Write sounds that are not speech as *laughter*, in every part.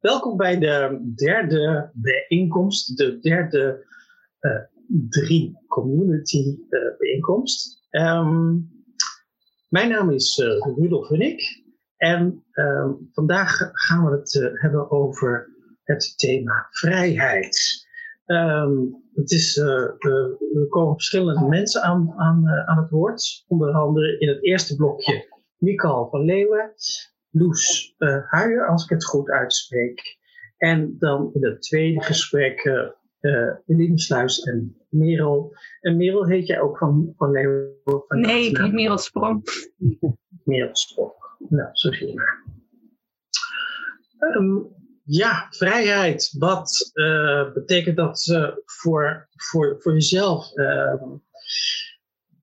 Welkom bij de derde bijeenkomst, de derde uh, drie community uh, bijeenkomst. Um, mijn naam is uh, Rudolf en um, vandaag gaan we het hebben over het thema vrijheid. Um, het is, er komen verschillende mensen aan, aan, aan het woord, onder andere in het eerste blokje Mikael van Leeuwen, Loes uh, Huijer, als ik het goed uitspreek. En dan in het tweede gesprek uh, uh, Eline Sluis en Merel. En Merel heet jij ook van, van? Van nee, ik heet Merel Sprong. *laughs* Merel Sprong. Nou, zo zie je maar. Um, ja, vrijheid. Wat uh, betekent dat uh, voor, voor, voor jezelf? Uh,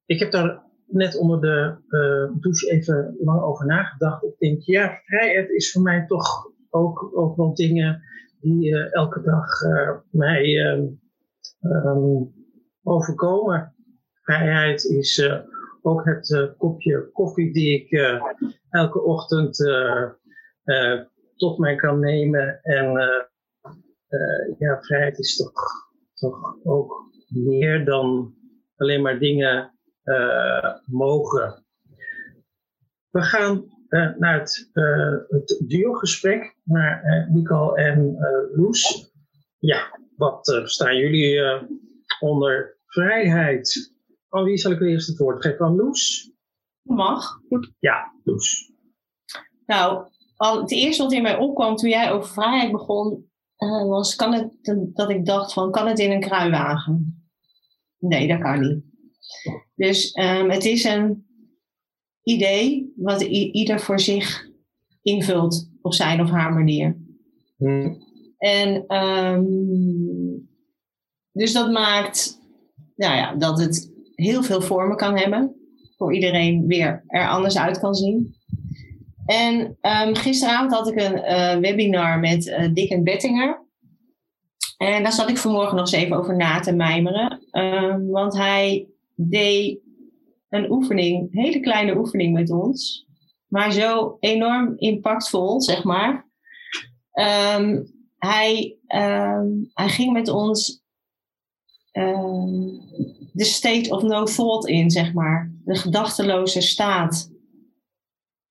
ik heb daar net onder de uh, douche even lang over nagedacht. Ik denk, ja, vrijheid is voor mij toch ook, ook wel dingen die uh, elke dag uh, mij um, overkomen. Vrijheid is ook het kopje koffie die ik elke ochtend tot mij kan nemen. En ja, vrijheid is toch, toch ook meer dan alleen maar dingen mogen. We gaan uh, naar het, uh, het duo-gesprek, naar Nicole en Loes. Ja, wat staan jullie onder vrijheid? Aan wie zal ik eerst het woord geven? Aan Loes? Mag. Ja, Loes. Nou, al, het eerste wat in mij opkwam toen jij over vrijheid begon, was kan het, dat ik dacht van, kan het in een kruiwagen? Nee, dat kan niet. Dus um, het is een idee wat ieder voor zich invult op zijn of haar manier. Hmm. En um, dus dat maakt nou ja, dat het heel veel vormen kan hebben. Voor iedereen weer er anders uit kan zien. En um, gisteravond had ik een uh, webinar met uh, Dick en Bettinger. En daar zat ik vanmorgen nog eens even over na te mijmeren. Um, want hij deed een oefening, een hele kleine oefening met ons, maar zo enorm impactvol, zeg maar. Um, hij, um, hij ging met ons um, de state of no thought in, zeg maar. De gedachteloze staat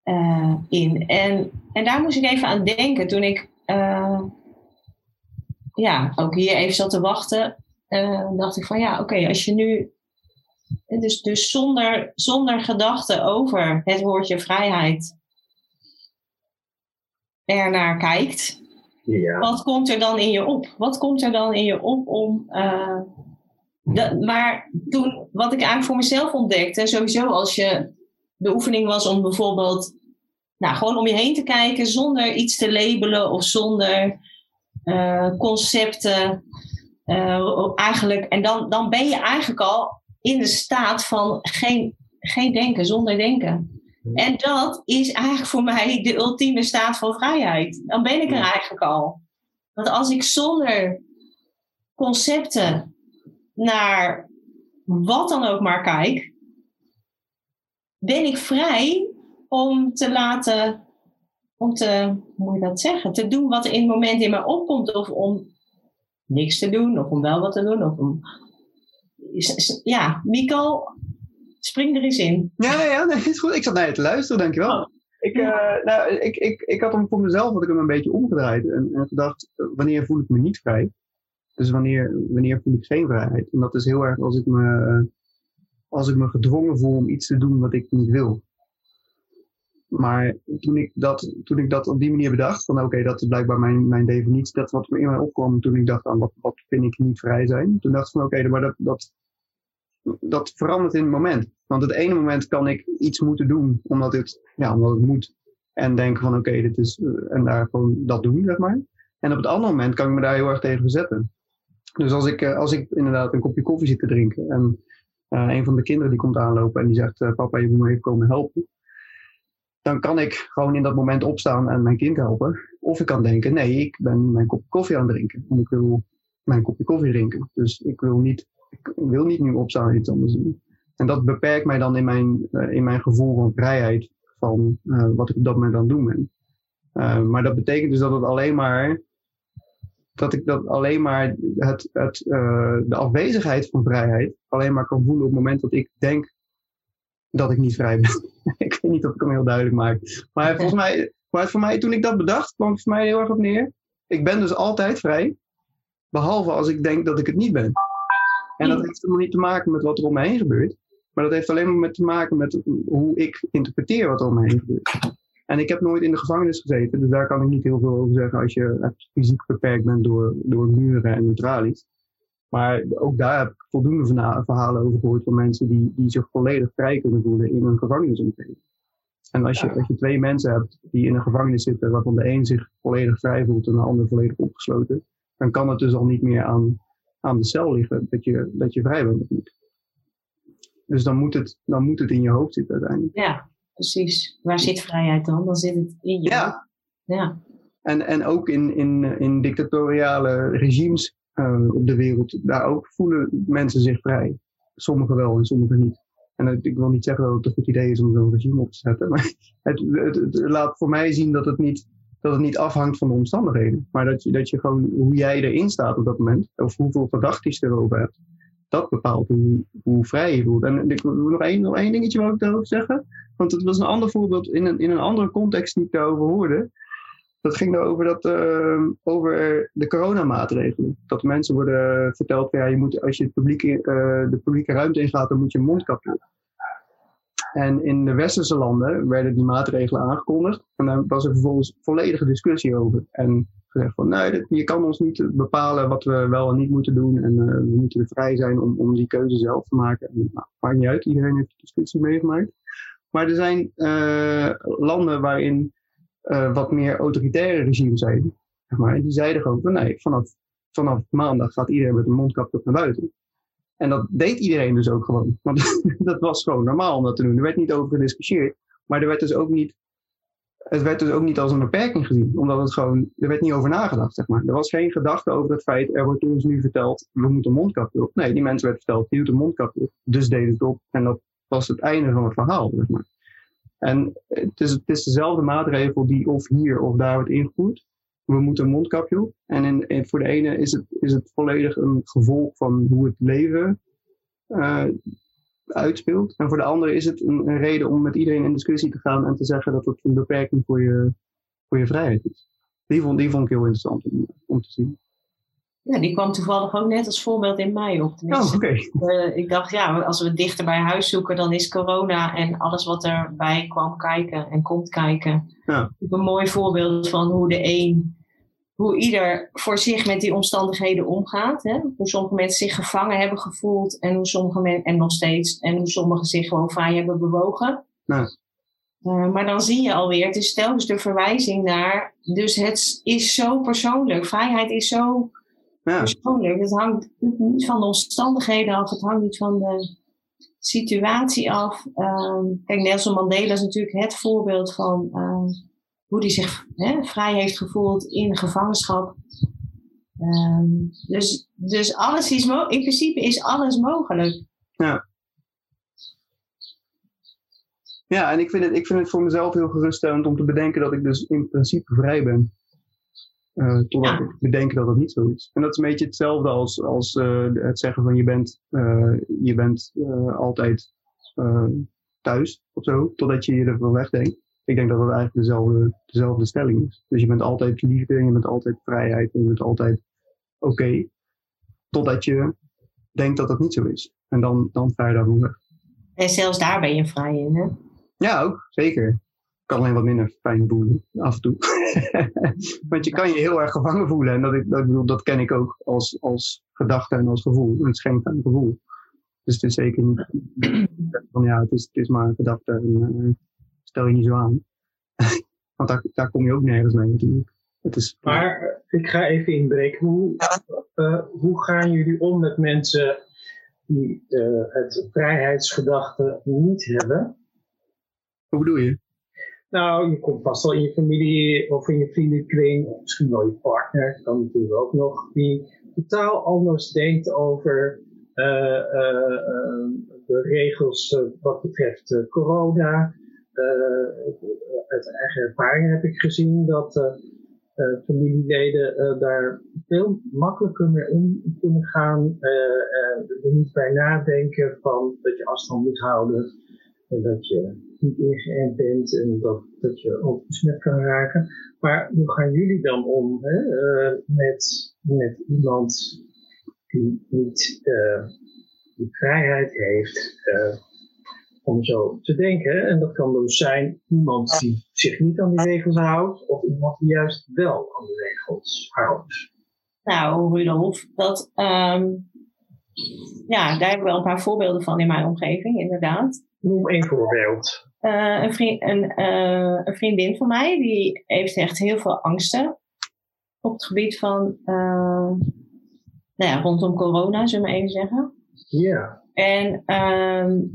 uh, in. En, en daar moest ik even aan denken toen ik uh, ja, ook hier even zat te wachten. Uh, dacht ik van ja, oké, als je nu dus, dus zonder, zonder gedachte over het woordje vrijheid ernaar kijkt, ja. wat komt er dan in je op? Wat komt er dan in je op om. Uh, de, maar toen, wat ik eigenlijk voor mezelf ontdekte, sowieso als je. De oefening was om bijvoorbeeld. Nou, gewoon om je heen te kijken zonder iets te labelen of zonder uh, concepten. Uh, eigenlijk, en dan, dan ben je eigenlijk al in de staat van geen, geen denken, zonder denken. En dat is eigenlijk voor mij de ultieme staat van vrijheid. Dan ben ik er eigenlijk al. Want als ik zonder concepten naar wat dan ook maar kijk, ben ik vrij om te laten, om te, hoe moet je dat zeggen, te doen wat er in het moment in me opkomt. Of om niks te doen, of om wel wat te doen, of om ja, Nico, spring er eens in. Ja, ja, nee, is goed. Ik zat naar je te luisteren, dankjewel. Oh. Ik, uh, nou, ik, ik, ik had hem voor mezelf had ik hem een beetje omgedraaid en, en gedacht, wanneer voel ik me niet vrij? Dus wanneer, wanneer voel ik geen vrijheid? En dat is heel erg als ik me, als ik me gedwongen voel om iets te doen wat ik niet wil. Maar toen ik dat, toen ik dat op die manier bedacht, van oké, dat is blijkbaar mijn, mijn definitie, dat wat me in mij opkwam toen ik dacht aan wat, wat vind ik niet vrij zijn. Toen dacht ik van oké, maar dat, dat, dat verandert in het moment. Want het ene moment kan ik iets moeten doen omdat het, ja, omdat moet. En denken van oké, dit is, en daar gewoon dat doen, zeg maar. En op het andere moment kan ik me daar heel erg tegen verzetten. Dus als ik, als ik inderdaad een kopje koffie zit te drinken en een van de kinderen die komt aanlopen en die zegt, papa, je moet me even komen helpen dan kan ik gewoon in dat moment opstaan en mijn kind helpen. Of ik kan denken, nee, ik ben mijn kopje koffie aan het drinken. En ik wil mijn kopje koffie drinken. Dus ik wil niet, ik wil niet nu opstaan en iets anders doen. En dat beperkt mij dan in mijn, uh, in mijn gevoel van vrijheid van uh, wat ik op dat moment aan het doen ben. Uh, maar dat betekent dus dat het alleen maar dat ik dat alleen maar het, het, de afwezigheid van vrijheid alleen maar kan voelen op het moment dat ik denk dat ik niet vrij ben. *laughs* ik weet niet of ik hem heel duidelijk maak. Maar *laughs* volgens mij, maar voor mij, toen ik dat bedacht, kwam het voor mij heel erg op neer. Ik ben dus altijd vrij. Behalve als ik denk dat ik het niet ben. En dat heeft helemaal niet te maken met wat er om me heen gebeurt. Maar dat heeft alleen maar met te maken met hoe ik interpreteer wat er om me heen gebeurt. En ik heb nooit in de gevangenis gezeten, dus daar kan ik niet heel veel over zeggen als je fysiek beperkt bent door, door muren en tralies. Maar ook daar heb ik voldoende verhalen over gehoord van mensen die, die zich volledig vrij kunnen voelen in een gevangenisomgeving. En als je, als je twee mensen hebt die in een gevangenis zitten waarvan de een zich volledig vrij voelt en de ander volledig opgesloten, dan kan het dus al niet meer aan, aan de cel liggen dat je, dat je vrij bent of niet. Dus dan moet, het, dan moet het in je hoofd zitten uiteindelijk. Ja, precies. Waar zit vrijheid dan? Dan zit het in je ja. hoofd. Ja. En, en ook in, in, in dictatoriale regimes uh, op de wereld, daar ook voelen mensen zich vrij. Sommigen wel en sommigen niet. En ik wil niet zeggen dat het een goed idee is om zo'n regime op te zetten, *laughs* maar het, het, het, laat voor mij zien dat het, niet, dat het niet afhangt van de omstandigheden. Maar dat je, dat je gewoon, hoe jij erin staat op dat moment, of hoeveel gedachten je erover hebt, dat bepaalt hoe, hoe vrij je voelt. En ik wil nog één, nog één dingetje wat ik daarover zeggen. Want het was een ander voorbeeld in een, in een andere context die ik daarover hoorde. Dat ging erover dat, uh, over de coronamaatregelen. Dat mensen worden verteld, ja, je moet, als je het publiek, uh, de publieke ruimte ingaat, dan moet je mondkapje op. En in de westerse landen werden die maatregelen aangekondigd. En daar was er vervolgens volledige discussie over. En gezegd van, nee, je kan ons niet bepalen wat we wel en niet moeten doen. En uh, we moeten vrij zijn om, om die keuze zelf te maken. En, nou, maakt niet uit, iedereen heeft de discussie meegemaakt. Maar er zijn landen waarin uh, wat meer autoritaire regime zijn. Zeg maar. Die zeiden gewoon van nee, vanaf, vanaf maandag gaat iedereen met een mondkapje op naar buiten. En dat deed iedereen dus ook gewoon. Want *laughs* dat was gewoon normaal om dat te doen. Er werd niet over gediscussieerd. Maar er werd dus ook niet, het werd dus ook niet als een beperking gezien. Omdat het gewoon, er werd niet over nagedacht, zeg maar. Er was geen gedachte over het feit, er wordt ons nu verteld, we moeten een mondkapje op. Nee, die mensen werd verteld, je doet een mondkapje op. Dus deden het op. En dat was het einde van het verhaal, zeg maar. En het is, het is dezelfde maatregel die of hier of daar wordt ingevoerd. We moeten een mondkapje op. En in, voor de ene is het, is het volledig een gevolg van hoe het leven uh, uitspeelt. En voor de andere is het een, een, reden om met iedereen in discussie te gaan en te zeggen dat het een beperking voor je, voor je vrijheid is. Die vond, die vond ik heel interessant om, om te zien. Ja, die kwam toevallig ook net als voorbeeld in mij op. Oh, oké. Okay. Uh, ik dacht, ja, als we dichter bij huis zoeken, dan is corona en alles wat erbij kwam kijken en komt kijken. Ja. Een mooi voorbeeld van hoe de een, hoe ieder voor zich met die omstandigheden omgaat. Hè? Hoe sommige mensen zich gevangen hebben gevoeld en hoe sommige mensen, en nog steeds, en hoe sommigen zich gewoon vrij hebben bewogen. Ja. Uh, maar dan zie je alweer, het is telkens de verwijzing naar, dus het is zo persoonlijk. Vrijheid is zo ja. persoonlijk. Het hangt niet van de omstandigheden af, het hangt niet van de situatie af. Um, kijk, Nelson Mandela is natuurlijk het voorbeeld van um, hoe hij zich vrij heeft gevoeld in gevangenschap. Um, dus, dus alles is in principe is alles mogelijk. Ja. Ja, en ik vind, het, ik vind het voor mezelf heel geruststellend om te bedenken dat ik dus in principe vrij ben. Uh, totdat ja. ik bedenk dat het niet zo is. En dat is een beetje hetzelfde als, als uh, het zeggen van je bent, uh, je bent altijd thuis of zo, totdat je je ervan wegdenkt. Ik denk dat dat eigenlijk dezelfde, dezelfde stelling is. Dus je bent altijd liefde en je bent altijd vrijheid en je bent altijd oké, okay, totdat je denkt dat dat niet zo is. En dan, dan ga je daarvan weg. En zelfs daar ben je vrij in, hè? Ja, ook, zeker kan alleen wat minder fijn voelen af en toe. *laughs* Want je kan je heel erg gevangen voelen. En dat, ik, dat, bedoel, dat ken ik ook als, als gedachte en als gevoel. Het geen fijn gevoel. Dus het is zeker niet *clears throat* van ja, het is, het is maar een gedachte en uh, stel je niet zo aan. *laughs* Want daar, daar kom je ook nergens mee natuurlijk. Het is, Maar ik ga even inbreken. Hoe, uh, hoe gaan jullie om met mensen die uh, het vrijheidsgedachte niet hebben? Hoe bedoel je? Nou, je komt vast wel in je familie of in je vriendenkring, misschien wel je partner, kan natuurlijk ook nog, die totaal anders denkt over uh, de regels wat betreft corona. uit eigen ervaring heb ik gezien dat familieleden daar veel makkelijker mee om kunnen gaan. er niet bij nadenken van dat je afstand moet houden en dat je niet ingeënt bent en dat, dat je ook besmet kan raken. Maar hoe gaan jullie dan om hè, uh, met, met iemand die niet uh, die vrijheid heeft uh, om zo te denken? En dat kan dus zijn iemand die zich niet aan die regels houdt, of iemand die juist wel aan de regels houdt. Nou, Rudolf, dat, um, ja, daar heb ik wel een paar voorbeelden van in mijn omgeving, inderdaad. Noem één voorbeeld. Uh, een, vriend, een, uh, een, vriendin van mij, die heeft echt heel veel angsten op het gebied van, uh, nou ja, rondom corona, zullen we maar even zeggen. Ja. En, um,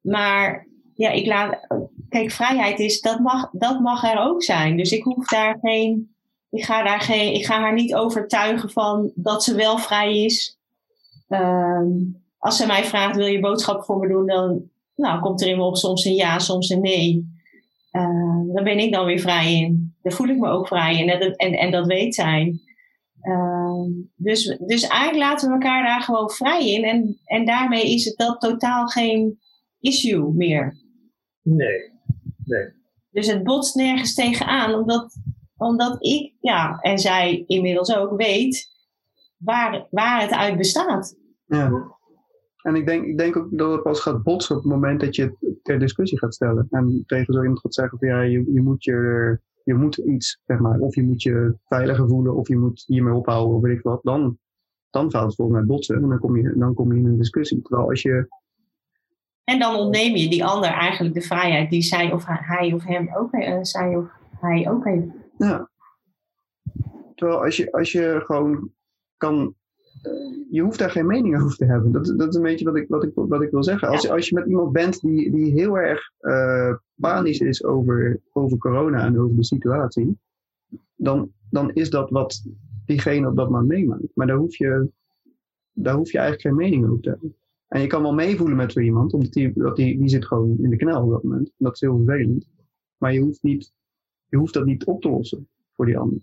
maar, ja, ik laat, kijk, vrijheid is, dat mag, dat mag er ook zijn. Dus ik hoef daar geen, ik ga daar geen, ik ga haar niet overtuigen van dat ze wel vrij is. Um, als ze mij vraagt, wil je boodschappen voor me doen, dan nou, komt er in me op soms een ja, soms een nee. Uh, daar ben ik dan weer vrij in. Daar voel ik me ook vrij in. En, en, en dat weet zij. Uh, dus, dus eigenlijk laten we elkaar daar gewoon vrij in. En, en daarmee is het dat totaal geen issue meer. Nee, nee. Dus het botst nergens tegenaan, omdat, omdat ik, ja, en zij inmiddels ook weet waar, waar het uit bestaat. Ja. En ik denk, ik denk ook dat het pas gaat botsen op het moment dat je het ter discussie gaat stellen. En tegen zo iemand gaat zeggen van ja, je, je, moet, je, je moet iets, zeg maar. Of je moet je veiliger voelen, of je moet hiermee ophouden, of weet ik wat. Dan, dan gaat het volgens mij botsen. En dan kom je, dan kom je in een discussie. Terwijl als je... En dan ontneem je die ander eigenlijk de vrijheid die zij of hij of hem ook, uh, zij of hij ook heeft. Ja. Terwijl als je, als je gewoon kan je hoeft daar geen mening over te hebben. Dat, dat is een beetje wat ik, wat ik, wat ik wil zeggen. Als, als je met iemand bent die, die heel erg uh, panisch is over, over corona en over de situatie, dan, dan is dat wat diegene op dat moment meemaakt. Maar daar hoef je, daar hoef je eigenlijk geen mening over te hebben. En je kan wel meevoelen met zo iemand, omdat die, dat die, die zit gewoon in de knel op dat moment. Dat is heel vervelend. Maar je hoeft, niet, je hoeft dat niet op te lossen voor die ander.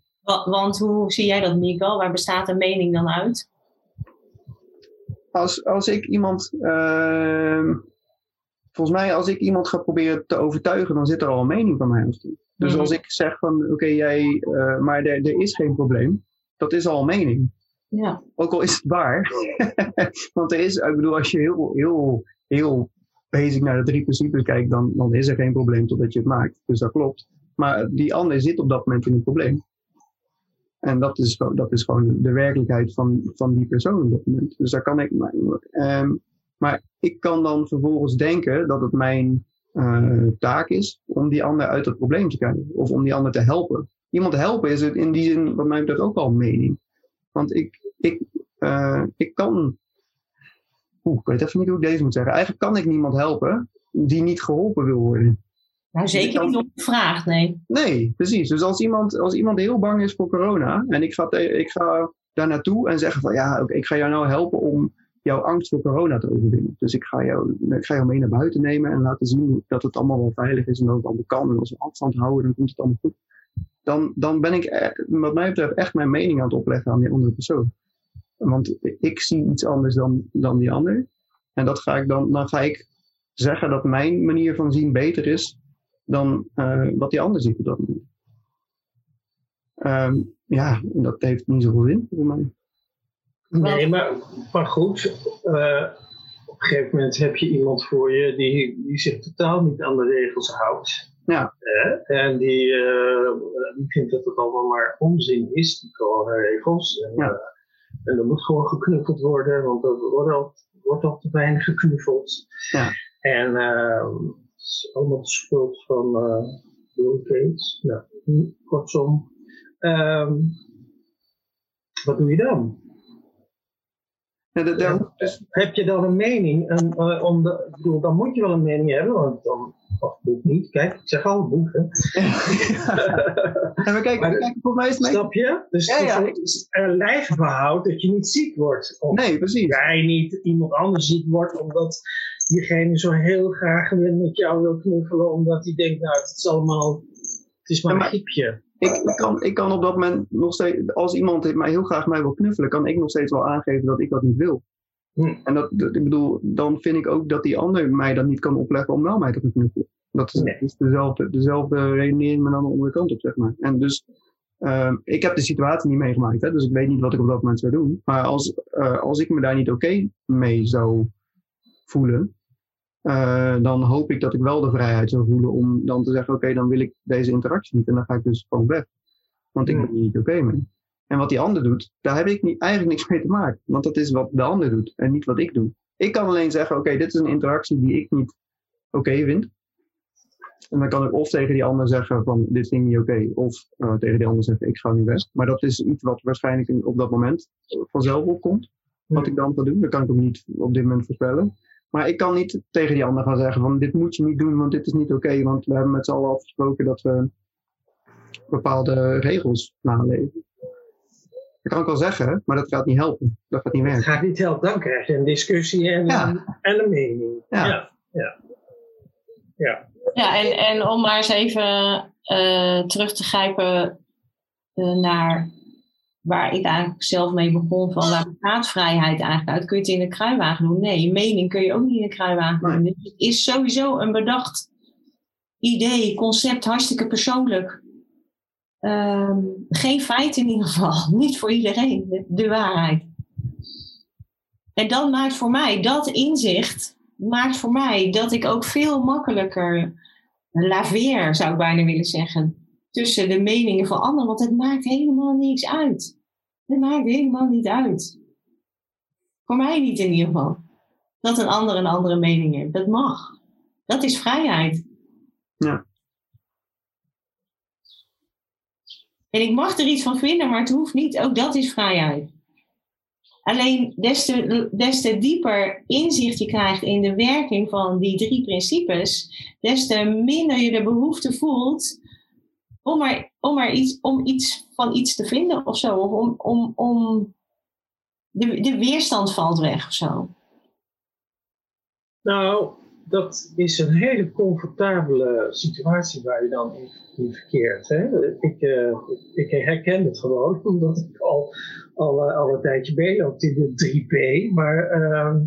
Want hoe zie jij dat, Nico? Waar bestaat een mening dan uit? Als, als ik iemand. Uh, volgens mij, als ik iemand ga proberen te overtuigen, dan zit er al een mening van mij aan Dus mhm. als ik zeg van oké, jij, uh, maar er, er is geen probleem, dat is al een mening. Ja. Ook al is het waar. *laughs* Want er is, ik bedoel, als je heel, heel, heel basic naar de drie principes kijkt, dan, dan is er geen probleem totdat je het maakt. Dus dat klopt. Maar die ander zit op dat moment in een probleem. En dat is, dat is gewoon de werkelijkheid van, van die persoon op dat moment. Dus daar kan ik. Um, maar ik kan dan vervolgens denken dat het mijn uh, taak is om die ander uit het probleem te krijgen. Of om die ander te helpen. Iemand helpen is het in die zin, wat mij betreft, ook een mening. Want ik, ik, uh, ik kan. Oeh, ik weet even niet hoe ik deze moet zeggen. Eigenlijk kan ik niemand helpen die niet geholpen wil worden. Nou, zeker niet onbevraagd, nee. Nee, precies. Dus als iemand, als iemand heel bang is voor corona en ik ga, ik ga daar naartoe en zeggen van ja, oké, ik ga jou nou helpen om jouw angst voor corona te overwinnen. Dus ik ga, jou, ik ga jou mee naar buiten nemen en laten zien dat het allemaal wel veilig is en dat het allemaal kan. En als we afstand houden, dan komt het allemaal goed. Dan, dan ben ik, eh, wat mij betreft, echt mijn mening aan het opleggen aan die andere persoon. Want ik zie iets anders dan, dan die ander. En dat ga ik dan, dan ga ik zeggen dat mijn manier van zien beter is dan uh, wat die ander ziet op dat moment. Um, ja, dat heeft niet zoveel zin voor mij. Nee, maar, maar goed, uh, op een gegeven moment heb je iemand voor je die, die zich totaal niet aan de regels houdt. Ja. Uh, en die, die vindt dat het allemaal maar onzin is, die regels. En, ja. en er moet gewoon geknuffeld worden, want er wordt al, wordt al te weinig geknuffeld. Ja. En ehm, is allemaal de schuld van uh, Bill Gates. Nou, kortom, ehm, wat doe je dan? Ja, de, de, dus, Heb je dan een mening? En, uh, om de, ik bedoel, dan moet je wel een mening hebben, want dan of boek niet. Kijk, ik zeg al boek. Hè. ja, *laughs* maar kijk, Maar- kijk, voor mij is het... Snap je? Dus Ja, ja. een lijfbehoud dat je niet ziek wordt. Of Nee, precies. jij niet iemand anders ziek wordt omdat diegene zo heel graag met jou wil knuffelen, omdat hij denkt, nou, het is allemaal, het is maar een griepje. Ik, ik, kan, ik kan op dat moment nog steeds, als iemand mij heel graag mij wil knuffelen, kan ik nog steeds wel aangeven dat ik dat niet wil. Hm. En dat, ik bedoel, dan vind ik ook dat die ander mij dat niet kan opleggen om wel mij te knuffelen. Dat is, Nee. is dezelfde, dezelfde redenering, maar dan de andere kant op, zeg maar. En dus, ehm, ik heb de situatie niet meegemaakt, hè, dus ik weet niet wat ik op dat moment zou doen. Maar als, eh, als ik me daar niet oké mee zou voelen, eh, dan hoop ik dat ik wel de vrijheid zou voelen om dan te zeggen, oké, dan wil ik deze interactie niet en dan ga ik dus gewoon weg. Want ik ben er niet oké mee. En wat die ander doet, daar heb ik niet, eigenlijk niks mee te maken. Want dat is wat de ander doet en niet wat ik doe. Ik kan alleen zeggen, oké, dit is een interactie die ik niet oké vind. En dan kan ik of tegen die ander zeggen van, dit vind ik niet oké. of eh, tegen die ander zeggen, ik ga nu weg. Maar dat is iets wat waarschijnlijk op dat moment vanzelf opkomt. Wat ik dan ga doen. Dat kan ik ook niet op dit moment voorspellen. Maar ik kan niet tegen die ander gaan zeggen van, dit moet je niet doen, want dit is niet oké. want we hebben met z'n allen afgesproken dat we bepaalde regels naleven. Dat kan ik wel zeggen, maar dat gaat niet helpen. Dat gaat niet werken. gaat niet helpen, dan krijg je een discussie en, Ja. een, en een mening. Ja. ja. ja. Ja. Ja, en, en om maar eens even eh, terug te grijpen eh, naar waar ik eigenlijk zelf mee begon, van waar bestaat vrijheid eigenlijk uit? Kun je het in een kruiwagen doen? Nee, mening kun je ook niet in een kruiwagen doen. Dus het is sowieso een bedacht idee, concept, hartstikke persoonlijk. Ehm, geen feit in ieder geval, *laughs* niet voor iedereen, de, de waarheid. En dat maakt voor mij, dat inzicht, maakt voor mij dat ik ook veel makkelijker laveer, zou ik bijna willen zeggen, tussen de meningen van anderen, want het maakt helemaal niks uit. Het maakt helemaal niet uit. Voor mij niet in ieder geval. Dat een ander een andere mening heeft. Dat mag. Dat is vrijheid. Ja. En ik mag er iets van vinden, maar het hoeft niet. Ook dat is vrijheid. Alleen des te, des te dieper inzicht je krijgt in de werking van die drie principes, des te minder je de behoefte voelt om er, om er iets, om iets van iets te vinden of zo. Of om, om, om de, de weerstand valt weg of zo. Nou, dat is een hele comfortabele situatie waar je dan in, in verkeert. Hè? Ik, eh, ik herken het gewoon, omdat ik al, al, eh, al een tijdje meeloop in de 3P. Maar ehm,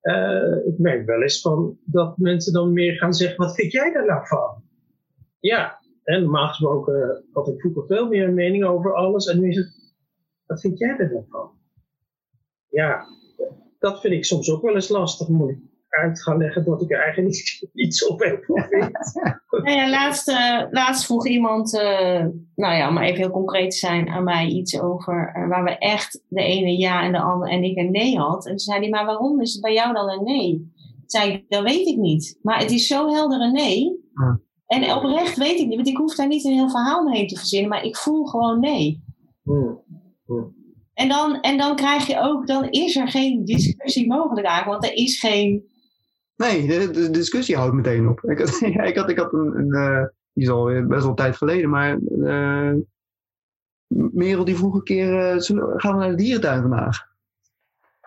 eh, ik merk wel eens van dat mensen dan meer gaan zeggen, wat vind jij daar nou van? Ja, en normaal gesproken had ik vroeger veel meer een mening over alles. En nu is het, wat vind jij er nou van? Ja, dat vind ik soms ook wel eens lastig. Moet ik uit gaan leggen dat ik er eigenlijk niet, *laughs* niet zo veel van vind. *laughs* Nou ja, laatst, eh, laatst vroeg iemand, eh, nou ja, om maar even heel concreet te zijn, aan mij iets over eh, waar we echt de ene ja en de andere en ik een nee had. En toen zei hij, maar waarom is het bij jou dan een nee? Toen zei ik, dat weet ik niet. Maar het is zo helder een nee. Ja. En oprecht weet ik niet, want ik hoef daar niet een heel verhaal mee te verzinnen, maar ik voel gewoon nee. Hmm. En dan, en dan krijg je ook, dan is er geen discussie mogelijk eigenlijk, want er is geen Nee, de, de discussie houdt meteen op. Ik had, *laughs* ja, ik had, ik had een, een eh, die is al best wel een tijd geleden, maar eh Merel die vroeg een keer, eh, gaan we naar de dierentuin vandaag?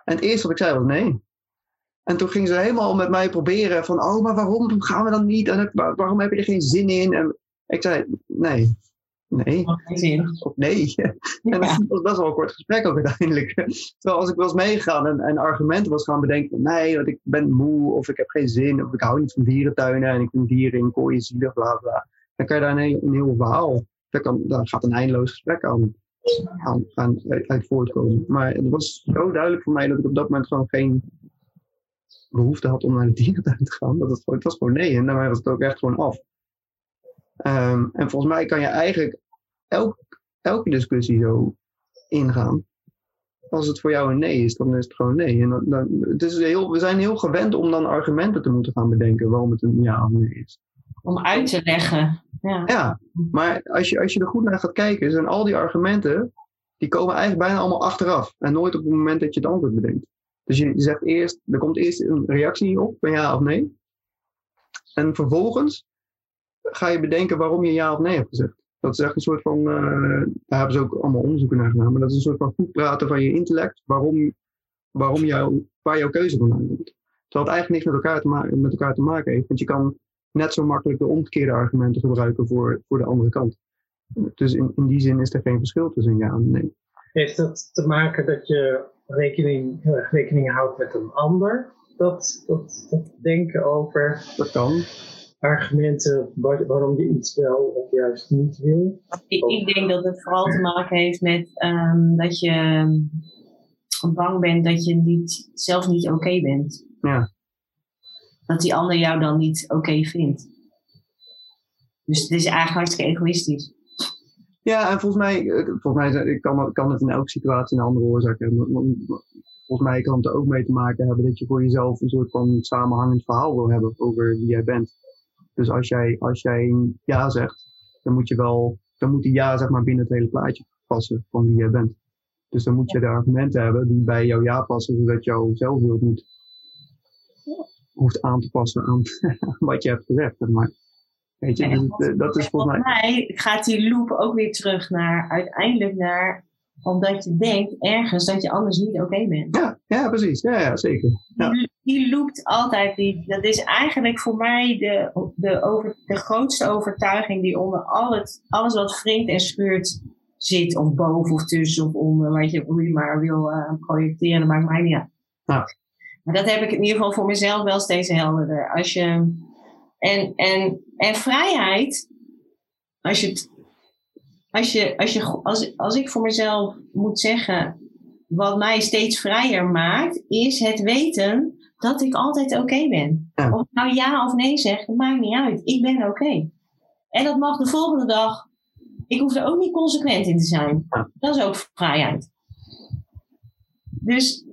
En het eerste wat ik zei was nee. En toen ging ze helemaal met mij proberen van, oh, maar waarom gaan we dan niet? En waarom heb je er geen zin in? En ik zei, nee, nee, zin. of nee. *laughs* En dat was best wel een kort gesprek ook uiteindelijk. *laughs* Terwijl als ik was meegegaan en, en argumenten was gaan bedenken van nee, want ik ben moe of ik heb geen zin of ik hou niet van dierentuinen en ik vind dieren in kooien zielig, bla bla. Dan kan je daar een heel, een heel verhaal, daar, kan, daar gaat een eindeloos gesprek aan, aan, aan uit voortkomen. Maar het was zo duidelijk voor mij dat ik op dat moment gewoon geen behoefte had om naar de dierentuin te gaan. Dat het, het was gewoon nee en daarmee was het ook echt gewoon af. Ehm, en volgens mij kan je eigenlijk elk, elke discussie zo ingaan. Als het voor jou een nee is, dan is het gewoon nee. En dan, dan, het is heel, we zijn heel gewend om dan argumenten te moeten gaan bedenken waarom het een ja of nee is. om uit te leggen. Ja, Ja, maar als je, als je er goed naar gaat kijken, zijn al die argumenten, die komen eigenlijk bijna allemaal achteraf. En nooit op het moment dat je het antwoord bedenkt. Dus je zegt eerst, er komt eerst een reactie op, van ja of nee. En vervolgens ga je bedenken waarom je ja of nee hebt gezegd. Dat is echt een soort van, eh, daar hebben ze ook allemaal onderzoeken naar gedaan, maar dat is een soort van goed praten van je intellect, waarom, waarom jou, waar jouw keuze vandaan komt. Terwijl het eigenlijk niks met elkaar, te maken, met elkaar te maken heeft, want je kan net zo makkelijk de omgekeerde argumenten gebruiken voor, voor de andere kant. Dus in, in die zin is er geen verschil tussen ja en nee. Heeft dat te maken dat je rekening, heel erg rekening houdt met een ander? Dat, dat, dat denken over Dat kan. argumenten waar- waarom je iets wel of juist niet wil? Ik, ik denk dat het vooral te maken heeft met ehm, dat je ehm, bang bent dat je niet, zelf niet oké bent. Ja. Dat die ander jou dan niet oké vindt. Dus het is eigenlijk hartstikke egoïstisch. Ja, en volgens mij, eh, volgens mij is- kan, kan het in elke situatie een andere oorzaak hebben. Volgens mij kan het er ook mee te maken hebben dat je voor jezelf een soort van samenhangend verhaal wil hebben over wie jij bent. Dus als jij, als jij een ja zegt, dan moet je wel, dan moet die ja zeg maar binnen het hele plaatje passen van wie jij bent. Dus dan moet je de argumenten hebben die bij jouw ja passen, zodat jouw zelfbeeld niet hoeft aan te passen aan *laughs* wat je hebt gezegd. zeg Maar weet je, En dus, dat is volgens mij. gaat die loop ook weer terug naar uiteindelijk naar omdat je denkt ergens dat je anders niet oké bent. Ja, ja, precies. Ja, ja zeker. Ja. Die, die loopt altijd. Die, dat is eigenlijk voor mij de, de, over, de grootste overtuiging die onder al het, alles wat wringt en schuurt zit. Of boven of tussen of onder. Wat je, hoe je maar wil eh, projecteren. Maakt mij niet uit. Ja. Maar dat heb ik in ieder geval voor mezelf wel steeds helderder. Als je, en, en, en vrijheid. Als je het als, je, als, je, als, als ik voor mezelf moet zeggen, wat mij steeds vrijer maakt, is het weten dat ik altijd oké ben. Ja. Of ik nou ja of nee zeg, dat maakt niet uit. Ik ben oké. En dat mag de volgende dag. Ik hoef er ook niet consequent in te zijn. Ja. Dat is ook vrijheid. Dus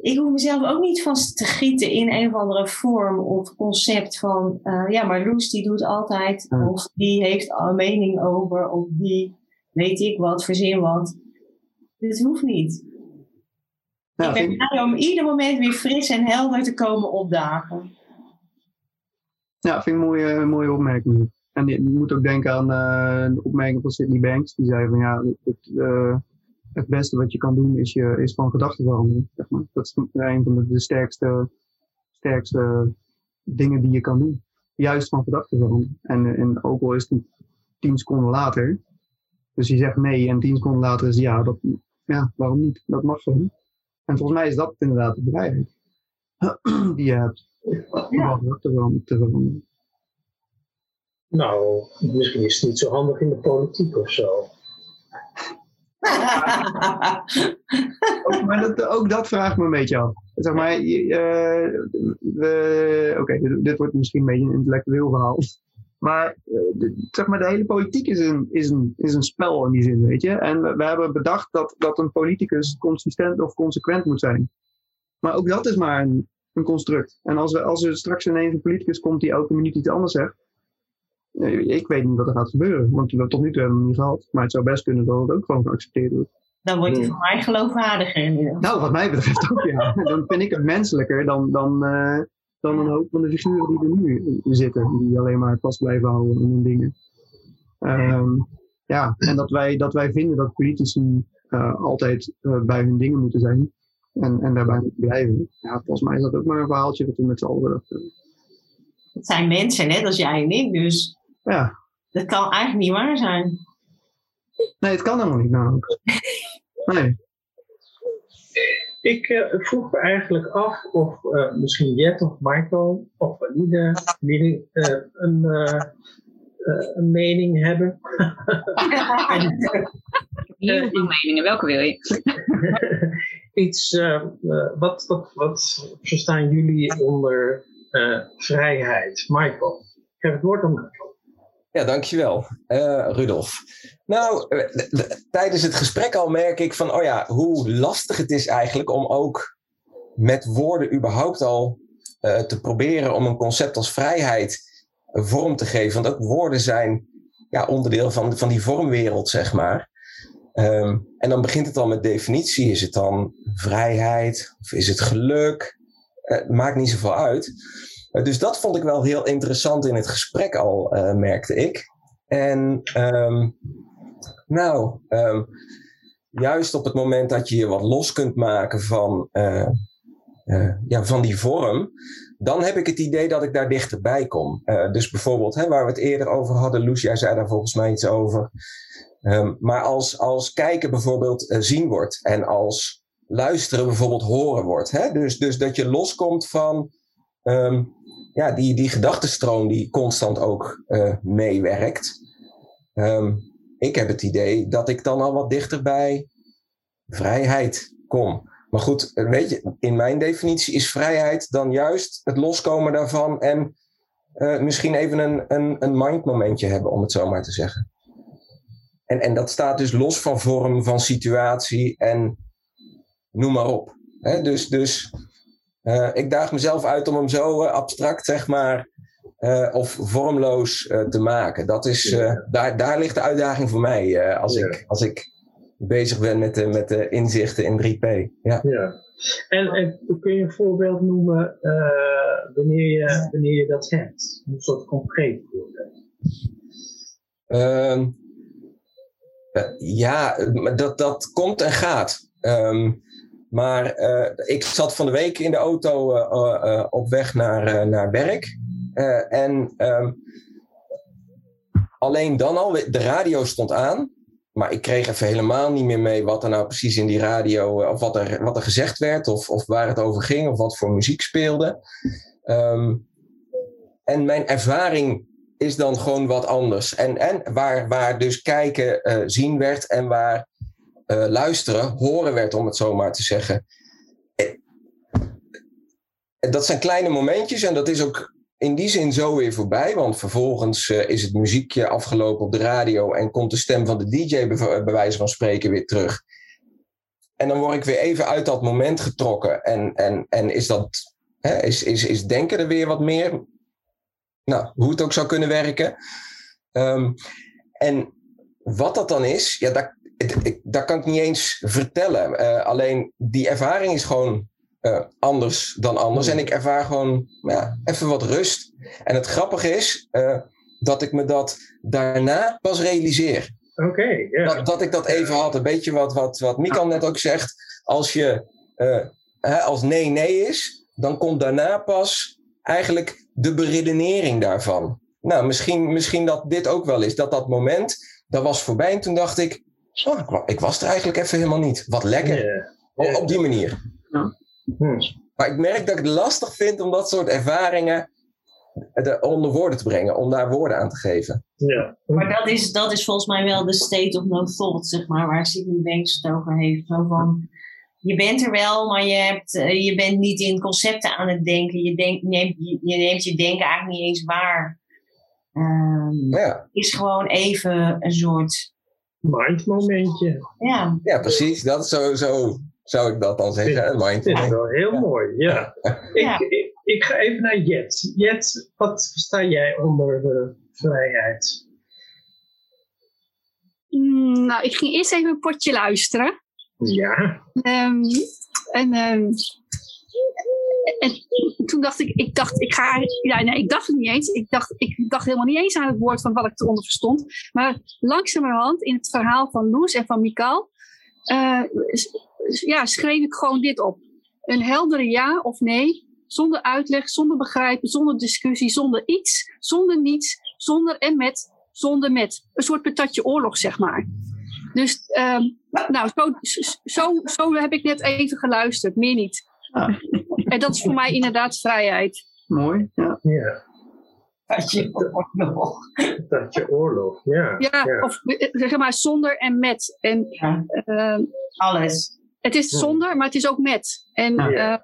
ik hoef mezelf ook niet vast te gieten in een of andere vorm of concept van, eh, ja, maar Loes die doet altijd, of die heeft al een mening over, of die weet ik wat, verzin wat. Dit hoeft niet. Ja, ik ben blij om ieder moment weer fris en helder te komen opdagen. Ja, vind ik een mooie, mooie opmerking. En je moet ook denken aan eh, de opmerking van Sydney Banks. Die zei van ja, het, eh, het beste wat je kan doen is, je, is van gedachten veranderen. Zeg maar. Dat is een van de, de sterkste, sterkste dingen die je kan doen. Juist van gedachten veranderen. En, en ook al is het tien seconden later. Dus je zegt nee en tien seconden later is ja. Dat, ja, waarom niet? Dat mag zo. En volgens mij is dat inderdaad de vrijheid *clears throat* die je hebt. Om van gedachten te veranderen. Nou, misschien is het niet zo handig in de politiek of zo. Ook, maar dat, ook dat vraagt me een beetje af. Zeg maar, we- oké, dit, wordt misschien een beetje een intellectueel verhaal. Maar, eh, de- zeg maar de hele politiek is een, is, een, is een spel in die zin, weet je. En we, we hebben bedacht dat, dat een politicus consistent of consequent moet zijn. Maar ook dat is maar een, een construct. En als, we, als er straks ineens een politicus komt die elke minuut iets anders zegt. Ik weet niet wat er gaat gebeuren, want we tot nu toe hebben we niet gehad. Maar het zou best kunnen dat het ook gewoon geaccepteerd wordt. Dan wordt hij voor mij geloofwaardiger in. Nou, wat mij betreft ook, ja. *laughs* Dan vind ik het menselijker dan, dan, eh, dan een hoop van de figuren die er nu zitten. Die alleen maar vast blijven houden aan hun dingen. Ehm, ja, en dat wij, dat wij vinden dat politici eh, altijd eh, bij hun dingen moeten zijn. En, en daarbij moeten blijven. Ja, volgens mij is dat ook maar een verhaaltje dat we met z'n allen hebben. Het zijn mensen, net als jij en ik, dus Ja, dat kan eigenlijk niet waar zijn. nee, het kan helemaal niet namelijk. Nee. Ik eh, vroeg me eigenlijk af of eh, misschien Jet of Michael of Valide jullie eh, een, een mening hebben. *laughs* Heel veel meningen, welke wil je? *laughs* Iets, wat, wat, wat verstaan jullie onder eh, vrijheid? Michael, ik heb het woord aan Michael. Ja, dankjewel, eh Rudolf. Nou, eh, tijdens het gesprek al merk ik van, oh ja, hoe lastig het is eigenlijk om ook met woorden überhaupt al eh, te proberen om een concept als vrijheid vorm te geven. Want ook woorden zijn ja, onderdeel van, van die vormwereld, zeg maar. Ehm, en dan begint het al met definitie. Is het dan vrijheid of is het geluk? Uh, maakt niet zoveel uit. Uh, dus dat vond ik wel heel interessant in het gesprek al, uh, merkte ik. En um, nou, um, juist op het moment dat je je wat los kunt maken van, ja, van die vorm, dan heb ik het idee dat ik daar dichterbij kom. dus bijvoorbeeld, hè, waar we het eerder over hadden, jij zei daar volgens mij iets over. Um, maar als, als kijken bijvoorbeeld zien wordt en als luisteren bijvoorbeeld horen wordt. Hè? Dus, dus dat je loskomt van ja, die, die gedachtenstroom die constant ook uh, meewerkt. Um, ik heb het idee dat ik dan al wat dichter bij vrijheid kom. Maar goed, weet je, in mijn definitie is vrijheid dan juist het loskomen daarvan en uh, misschien even een, een, een mindmomentje hebben, om het zo maar te zeggen. En, en dat staat dus los van vorm, van situatie en noem maar op. Dus dus uh, ik daag mezelf uit om hem zo uh, abstract, zeg maar, uh, of vormloos te maken. Dat is, ja. daar, daar ligt de uitdaging voor mij als, ja. ik, als ik bezig ben met de, met de inzichten in 3P. Ja. ja. En, en kun je een voorbeeld noemen wanneer, je, wanneer je dat hebt? Een soort concreet voorbeeld. Ehm, ja, dat, dat komt en gaat. Um, maar uh, ik zat van de week in de auto uh, op weg naar, naar werk. en um, alleen dan al, de radio stond aan. Maar ik kreeg even helemaal niet meer mee wat er nou precies in die radio, of wat er, wat er gezegd werd, of, of waar het over ging, of wat voor muziek speelde. Um, en mijn ervaring is dan gewoon wat anders. En, en waar, waar dus kijken zien werd en waar uh, luisteren horen werd, om het zo maar te zeggen. En dat zijn kleine momentjes en dat is ook in die zin zo weer voorbij. Want vervolgens uh, is het muziekje afgelopen op de radio en komt de stem van de DJ bij, wijze van spreken weer terug. En dan word ik weer even uit dat moment getrokken. En, en, en is, dat, hè, is, is, is denken er weer wat meer nou, hoe het ook zou kunnen werken. Um, en wat dat dan is, ja, dat, ik, dat kan ik niet eens vertellen. Uh, alleen die ervaring is gewoon uh, anders dan anders. En ik ervaar gewoon ja, even wat rust. En het grappige is uh, dat ik me dat daarna pas realiseer. Oké, okay, yeah. dat, dat ik dat even had. Een beetje wat, wat, wat Mikan net ook zegt. Als je hè, als nee nee is, dan komt daarna pas eigenlijk de beredenering daarvan. Nou, misschien, misschien dat dit ook wel is. Dat dat moment, dat was voorbij. En toen dacht ik, oh, ik was er eigenlijk even helemaal niet. Wat lekker. Yeah. Op, op, die manier. Ja. Hmm. Maar ik merk dat ik het lastig vind om dat soort ervaringen onder woorden te brengen. Om daar woorden aan te geven. Ja. Maar dat is, dat is volgens mij wel de state of no thought, zeg maar. Waar Sidney Banks het over heeft. Zo van je bent er wel, maar je, hebt, uh, je bent niet in concepten aan het denken. Je, denk, neemt, je, je neemt je denken eigenlijk niet eens waar. Um, ja. Is gewoon even een soort. Mindmomentje. Ja. ja, precies. Dat zo, zo zou ik dat dan zeggen. Mind Dat is wel heel ja. mooi, ja. *laughs* ja. Ik, ik, ik, ga even naar Jet. Jet, wat versta jij onder de vrijheid? Mm, nou, ik ging eerst even een potje luisteren. Ja. Um, en, um, en toen dacht ik, ik dacht, ik ga, ja, nee, ik dacht het niet eens. Ik dacht, ik dacht helemaal niet eens aan het woord van wat ik eronder verstond. Maar langzamerhand in het verhaal van Loes en van Mikael, uh, ja, schreef ik gewoon dit op. Een heldere ja of nee, zonder uitleg, zonder begrijpen, zonder discussie, zonder iets, zonder niets, zonder en met, zonder met. Een soort patatje oorlog, zeg maar. Dus um, nou, zo, zo heb ik net even geluisterd, meer niet. En dat is voor mij inderdaad vrijheid. Mooi, ja. Ja. Dat je oorlog. Dat je oorlog, ja. Ja, ja. of zeg maar zonder en met. En, ja. uh, Alles. Het is zonder, maar het is ook met. En, ja. uh,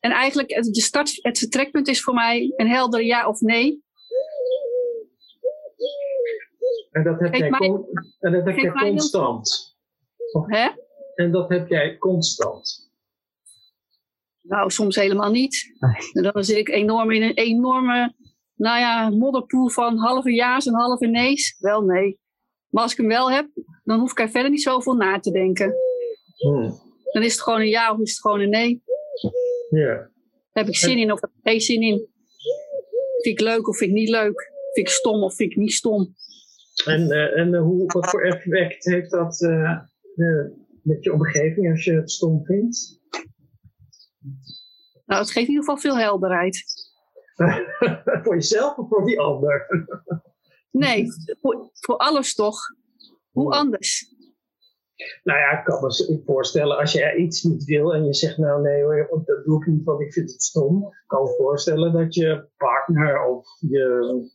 en eigenlijk de start, het vertrekpunt is voor mij een helder ja of nee. En dat heb jij, mij- en dat heb jij constant. Hè? En dat heb jij constant. Nou, soms helemaal niet. En dan zit ik enorm in een enorme nou ja, modderpoel van halve ja's en halve nee's? Wel nee. Maar als ik hem wel heb, dan hoef ik er verder niet zoveel na te denken. Hmm. Dan is het gewoon een ja of is het gewoon een nee. Ja. Heb ik zin in of heb ik geen zin in? Vind ik leuk of vind ik niet leuk? Vind ik stom of vind ik niet stom? En, eh, en eh, hoe, wat voor effect heeft dat eh, met je omgeving als je het stom vindt? Nou, het geeft in ieder geval veel helderheid. *laughs* voor jezelf of voor die ander? *laughs* Nee, voor, voor alles toch? Hoe anders? Nou ja, ik kan me voorstellen als je er iets niet wil en je zegt nou nee hoor, dat doe ik niet want ik vind het stom. Ik kan me voorstellen dat je partner of je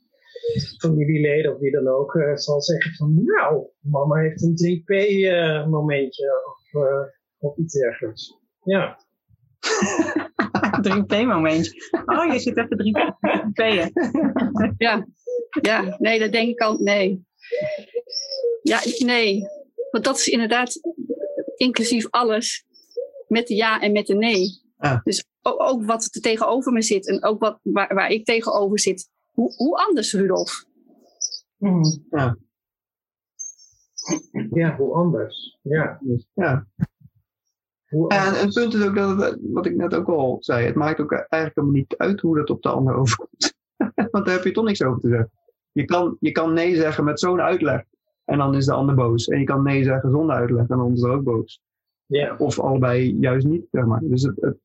familieleden of wie dan ook eh, zal zeggen van nou, mama heeft een 3P eh, momentje of, eh, of iets dergelijks. Ja. *laughs* 3P-momentje. Oh, je zit even 3P'en. Ja, ja, nee, dat denk ik al. Nee. Ja, nee. Want dat is inderdaad inclusief alles. Met de ja en met de nee. Ja. Dus ook, ook wat er tegenover me zit en ook wat, waar, waar ik tegenover zit. Hoe, hoe anders, Rudolf? Hmm. ja, hoe anders. Ja. Ja. En het punt is ook dat, het- wat ik net ook al zei, het maakt ook eigenlijk helemaal niet uit hoe dat op de ander *laughs* overkomt. Want daar heb je toch niks over te zeggen. Je kan, je kan nee zeggen met zo'n uitleg en dan is de ander boos. En je kan nee zeggen zonder uitleg en dan is er ook boos. Ja. Of allebei juist niet, zeg maar. Dus het, het-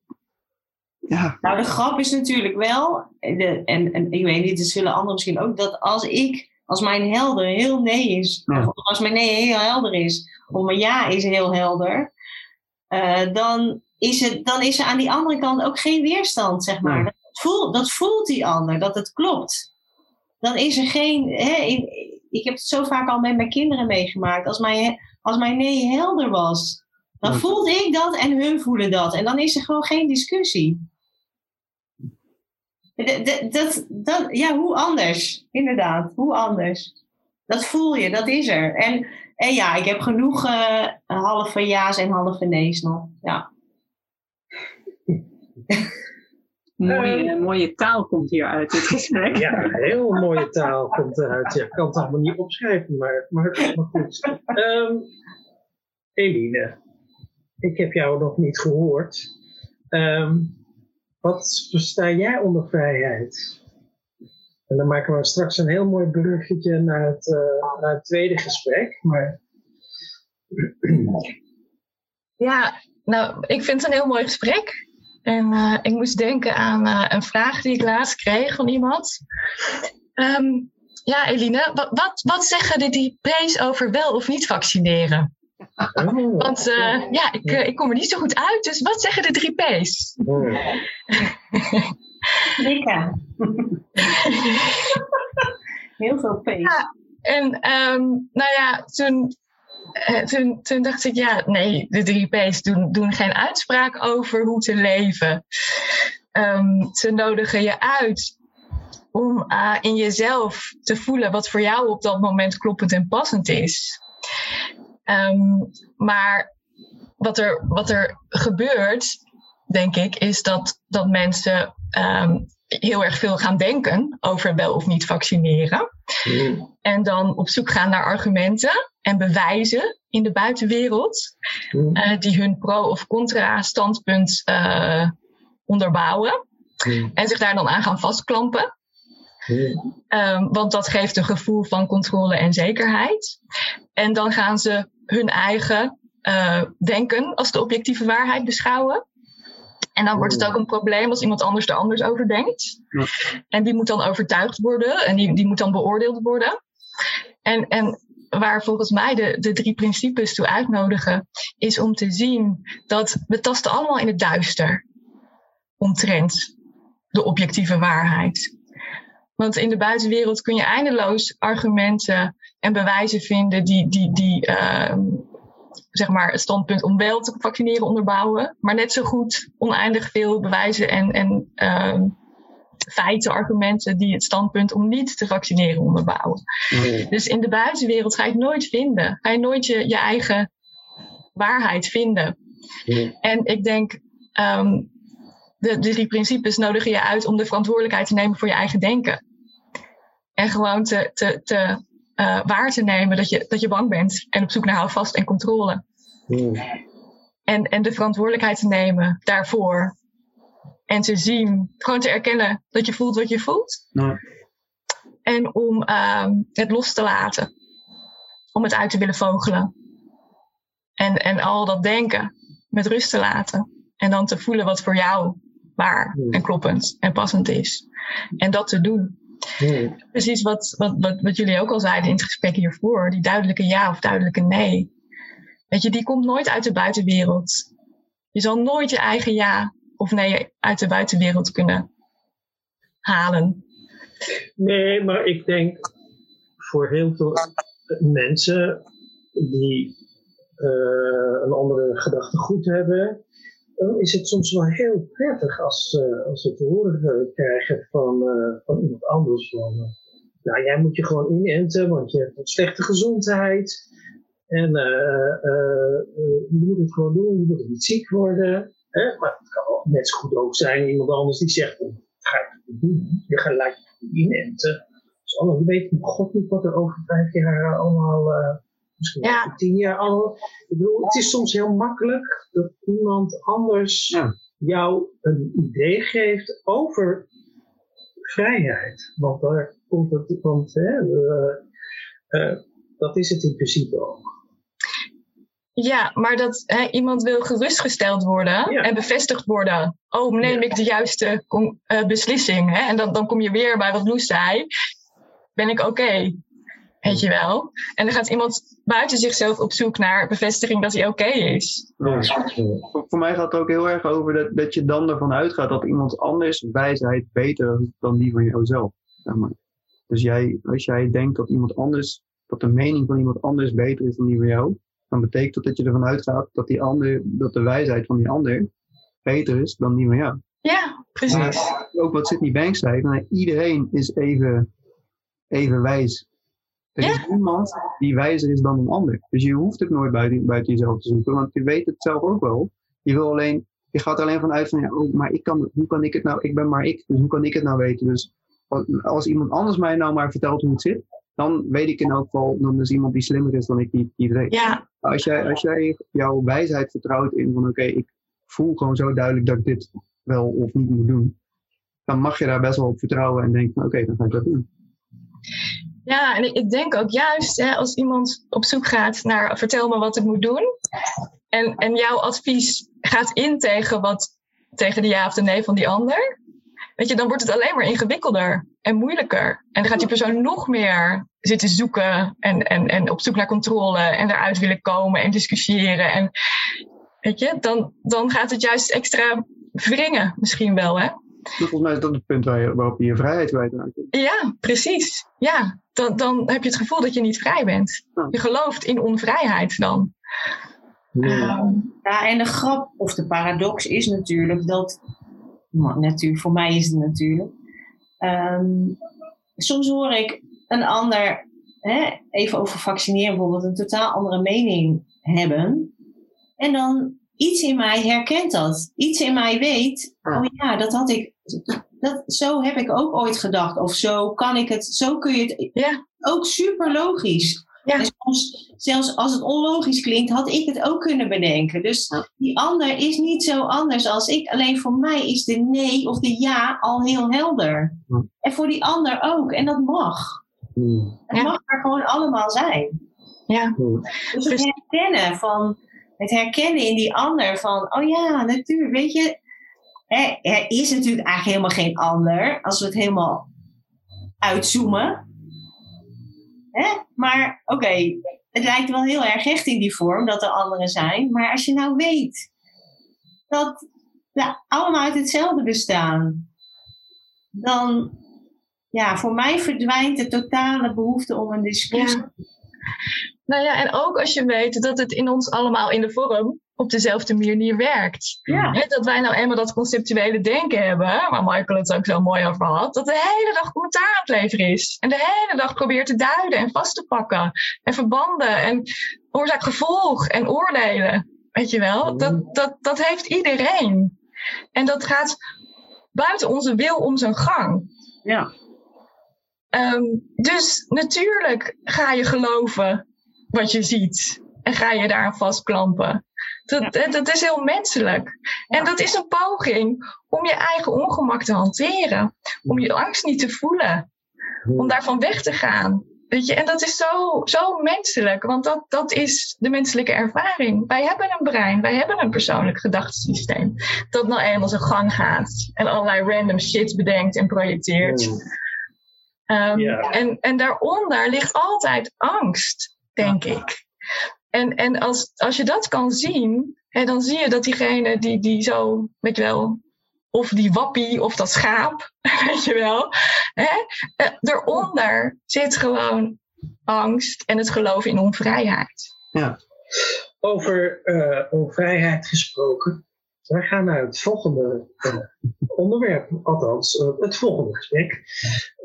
ja, Nou, de grap is natuurlijk wel, de, en, en ik weet niet, dat zullen anderen misschien ook, dat als ik, als mijn helder heel nee is, Ja. of als mijn nee heel helder is, of mijn ja is heel helder, eh, dan, is het, dan is er aan die andere kant ook geen weerstand, zeg maar. Dat, voelt, dat voelt die ander, dat het klopt. Dan is er geen, hè, ik heb het zo vaak al met mijn kinderen meegemaakt, als mijn, als mijn nee helder was, dan voelde ik dat en hun voelen dat. En dan is er gewoon geen discussie. Dat, dat, ja, hoe anders? Inderdaad, hoe anders? Dat voel je, dat is er. En, en ja, ik heb genoeg eh, halve ja's en halve nee's nog. Ja. *laughs* Mooie, mooie taal komt hier uit dit gesprek. Ja, heel mooie taal komt eruit. Ja, ik kan het allemaal niet opschrijven, maar, maar, maar goed. Ehm, Eline, ik heb jou nog niet gehoord. Ehm, wat versta jij onder vrijheid? En dan maken we straks een heel mooi bruggetje naar het, eh, naar het tweede gesprek. Maar Ja, nou, ik vind het een heel mooi gesprek. En eh, ik moest denken aan eh, een vraag die ik laatst kreeg van iemand. Ehm, ja, Eline, wat, wat, wat zeggen de die P's over wel of niet vaccineren? oh, Want eh, ja, ik, ik kom er niet zo goed uit, dus wat zeggen de drie P's? oh. *laughs* Dikke. *laughs* Heel veel P. Ja. En ehm, nou ja, toen, eh, toen, toen dacht ik, ja, nee, de drie P's doen, doen geen uitspraak over hoe te leven. Ehm, ze nodigen je uit om eh, in jezelf te voelen wat voor jou op dat moment kloppend en passend is. Ehm, maar wat er, wat er gebeurt, denk ik, is dat, dat mensen ehm, heel erg veel gaan denken over wel of niet vaccineren. En dan op zoek gaan naar argumenten en bewijzen in de buitenwereld. Hmm. eh, die hun pro- of contra-standpunt eh, onderbouwen. Hmm. En zich daar dan aan gaan vastklampen. Ehm, want dat geeft een gevoel van controle en zekerheid. En dan gaan ze hun eigen eh, denken als de objectieve waarheid beschouwen. En dan wordt het ook een probleem als iemand anders er anders over denkt. Ja. En die moet dan overtuigd worden en die, die moet dan beoordeeld worden. En, en waar volgens mij de, de drie principes toe uitnodigen, is om te zien dat we tasten allemaal in het duister omtrent de objectieve waarheid. Want in de buitenwereld kun je eindeloos argumenten en bewijzen vinden die, die, die ehm, zeg maar het standpunt om wel te vaccineren onderbouwen. Maar net zo goed oneindig veel bewijzen en, en ehm, feiten, argumenten die het standpunt om niet te vaccineren onderbouwen. Dus in de buitenwereld ga je het nooit vinden. Ga je nooit je, je eigen waarheid vinden. En ik denk, ehm, de, de drie principes nodigen je uit om de verantwoordelijkheid te nemen voor je eigen denken. En gewoon te, te, te uh, waar te nemen dat je, dat je bang bent. En op zoek naar houvast en controle. Hmm. En, en de verantwoordelijkheid te nemen daarvoor. En te zien, gewoon te erkennen dat je voelt wat je voelt. En om ehm, het los te laten. Om het uit te willen vogelen. En, en al dat denken met rust te laten. En dan te voelen wat voor jou waar en kloppend en passend is. En dat te doen. Hmm. Precies wat, wat, wat, wat jullie ook al zeiden in het gesprek hiervoor. Die duidelijke ja of duidelijke nee. Weet je, die komt nooit uit de buitenwereld. Je zal nooit je eigen ja of nee uit de buitenwereld kunnen halen. Nee, maar ik denk voor heel veel mensen die uh, een andere gedachtegoed hebben, dan is het soms wel heel prettig als, uh, als ze te horen krijgen van, van iemand anders. Van, nou, jij moet je gewoon inenten, want je hebt een slechte gezondheid. En je moet het gewoon doen, je moet niet ziek worden. Hè? Maar het kan wel net zo goed ook zijn iemand anders die zegt, oh, ga ik het doen. Je gaat laat je inenten. Dus allemaal, je weet god niet wat er over vijf jaar allemaal misschien Ja. tien jaar al. Ik bedoel, het is soms heel makkelijk dat iemand anders Ja. jou een idee geeft over vrijheid. Want daar komt het, want hè, eh, eh, dat is het in principe ook. Ja, maar dat hè, iemand wil gerustgesteld worden Ja. en bevestigd worden. Oh, neem Ja. ik de juiste eh, beslissing? Hè? En dan, dan kom je weer bij wat Loes zei. Ben ik oké? Weet je wel? En dan gaat iemand buiten zichzelf op zoek naar bevestiging dat hij oké is. Ja. Voor, mij gaat het ook heel erg over dat, dat je dan ervan uitgaat dat iemand anders wijsheid beter dan die van jouzelf. Zeg maar. Dus jij, als jij denkt dat iemand anders, dat de mening van iemand anders beter is dan die van jou, dan betekent dat dat je ervan uitgaat dat, die ander, dat de wijsheid van die ander beter is dan die van jou. Ja, precies. Maar ook wat Sydney Banks zei, nou, iedereen is even, even wijs. Er is niemand die wijzer is dan een ander. Dus je hoeft het nooit buiten, buiten jezelf te zoeken, want je weet het zelf ook wel. Je, wil alleen, je gaat er alleen vanuit van, ja, oh, maar ik kan, hoe kan ik het nou, ik ben maar ik, dus hoe kan ik het nou weten? Dus als, als iemand anders mij nou maar vertelt hoe het zit, dan weet ik in elk geval, dan is iemand die slimmer is dan ik die, die weet. Ja, Als jij, als jij jouw wijsheid vertrouwt in van oké, ik voel gewoon zo duidelijk dat ik dit wel of niet moet doen, dan mag je daar best wel op vertrouwen en denken van oké, dan ga ik dat doen. ja, en ik- ik denk ook juist hè, als iemand op zoek gaat naar vertel me wat ik moet doen. En, en jouw advies gaat in tegen, wat, tegen de ja of de nee van die ander. Weet je, dan wordt het alleen maar ingewikkelder en moeilijker. En dan gaat die persoon nog meer zitten zoeken en, en, en op zoek naar controle en eruit willen komen en discussiëren. En weet je, dan, dan gaat het juist extra wringen misschien wel, hè? Dus volgens mij is dat het punt waar je, waarop je je vrijheid kwijtraakt. Ja, precies. Ja, dan, dan heb je het gevoel dat je niet vrij bent. Je gelooft in onvrijheid dan. Ehm, Ja, en de grap of de paradox is natuurlijk dat, nou, natuurlijk, voor mij is het natuurlijk, ehm, soms hoor ik een ander, hè, even over vaccineren bijvoorbeeld, een totaal andere mening hebben. En dan iets in mij herkent dat. Iets in mij weet, Ja. oh ja, dat had ik, dat, zo heb ik ook ooit gedacht. Of zo kan ik het, zo kun je het, Ja. ook super logisch. Ja. En soms, zelfs als het onlogisch klinkt, had ik het ook kunnen bedenken. Dus die ander is niet zo anders als ik. Alleen voor mij is de nee of de ja al heel helder. Ja. En voor die ander ook. En dat mag. Het Ja. mag er gewoon allemaal zijn. ja, Dus het herkennen van het herkennen in die ander van, oh ja, natuurlijk, weet je, er is natuurlijk eigenlijk helemaal geen ander als we het helemaal uitzoomen. Maar oké, het lijkt wel heel erg echt in die vorm dat er anderen zijn, maar als je nou weet dat we allemaal uit hetzelfde bestaan, dan, ja, voor mij verdwijnt de totale behoefte om een discussie. Nou ja, en ook als je weet dat het in ons allemaal in de vorm op dezelfde manier werkt. Ja. Dat wij nou eenmaal dat conceptuele denken hebben, waar Michael het ook zo mooi over had, dat de hele dag commentaar aan het leveren is. En de hele dag probeert te duiden en vast te pakken. En verbanden en oorzaak-gevolg en oordelen. Weet je wel, dat, dat, dat heeft iedereen. En dat gaat buiten onze wil om zijn gang. Ja. Ehm, dus natuurlijk ga je geloven wat je ziet en ga je daar aan vastklampen. Dat, dat is heel menselijk. En dat is een poging om je eigen ongemak te hanteren. Om je angst niet te voelen. Om daarvan weg te gaan. Weet je, en dat is zo, zo menselijk, want dat, dat is de menselijke ervaring. Wij hebben een brein, wij hebben een persoonlijk gedachtesysteem. Dat nou eenmaal zijn gang gaat en allerlei random shit bedenkt en projecteert. Um, en, en daaronder ligt altijd angst, denk ik. En, en als, als je dat kan zien, hè, dan zie je dat diegene die, die zo, weet je wel, of die wappie of dat schaap, *laughs* weet je wel. Hè? Eh, daaronder zit gewoon angst en het geloof in onvrijheid. Ja. Over uh, onvrijheid gesproken. Wij gaan naar het volgende uh, onderwerp, althans het volgende gesprek.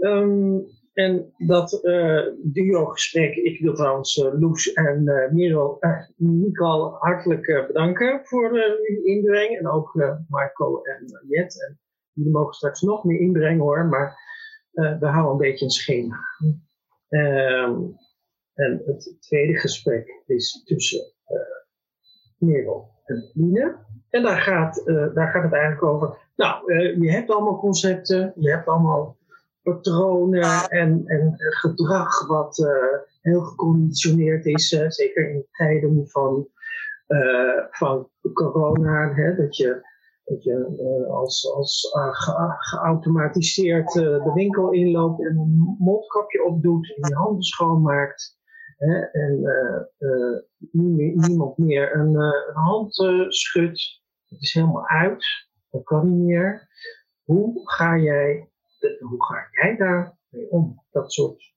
Um, en dat uh, duo-gesprek, ik wil trouwens uh, Loes en uh, Merel, Nicole hartelijk bedanken voor uw inbreng. En ook Marco en Jet. En jullie mogen straks nog meer inbrengen hoor, maar we houden een beetje een schema. Um, en het tweede gesprek is tussen Merel en Line. En daar gaat, daar gaat het eigenlijk over. Nou, je hebt allemaal concepten, je hebt allemaal patronen en, en gedrag wat uh, heel geconditioneerd is, uh, zeker in tijden van, uh, van corona, hè, dat je, dat je als, als ge geautomatiseerd de winkel inloopt en een mondkapje opdoet en je handen schoonmaakt. Hè, en niemand meer een, een hand schudt. Het is helemaal uit. Dat kan niet meer. Hoe ga jij hoe ga jij daar mee om? Dat soort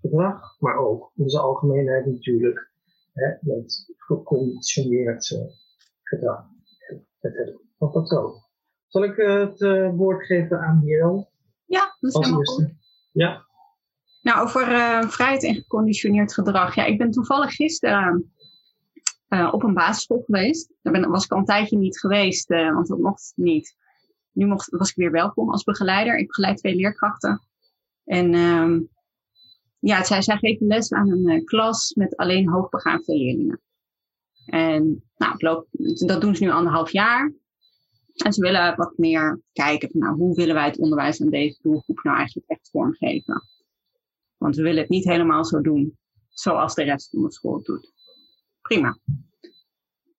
gedrag, maar ook in zijn algemeenheid natuurlijk hè, met geconditioneerd uh, gedrag. Hebben van patroon. Zal ik uh, het uh, woord geven aan Merel? Ja, dat is helemaal goed. Ja. Nou, over vrijheid en geconditioneerd gedrag. Ja, ik ben toevallig gisteren op een basisschool geweest. Daar ben, was ik al een tijdje niet geweest, want dat mocht niet nu mocht, was ik weer welkom als begeleider. Ik begeleid twee leerkrachten. En um, ja, zij, zij geven les aan een uh, klas met alleen hoogbegaafde leerlingen. En nou, dat doen ze nu anderhalf jaar. En ze willen wat meer kijken van nou, hoe willen wij het onderwijs aan deze doelgroep nou eigenlijk echt vormgeven. Want we willen het niet helemaal zo doen zoals de rest van de school doet. Prima.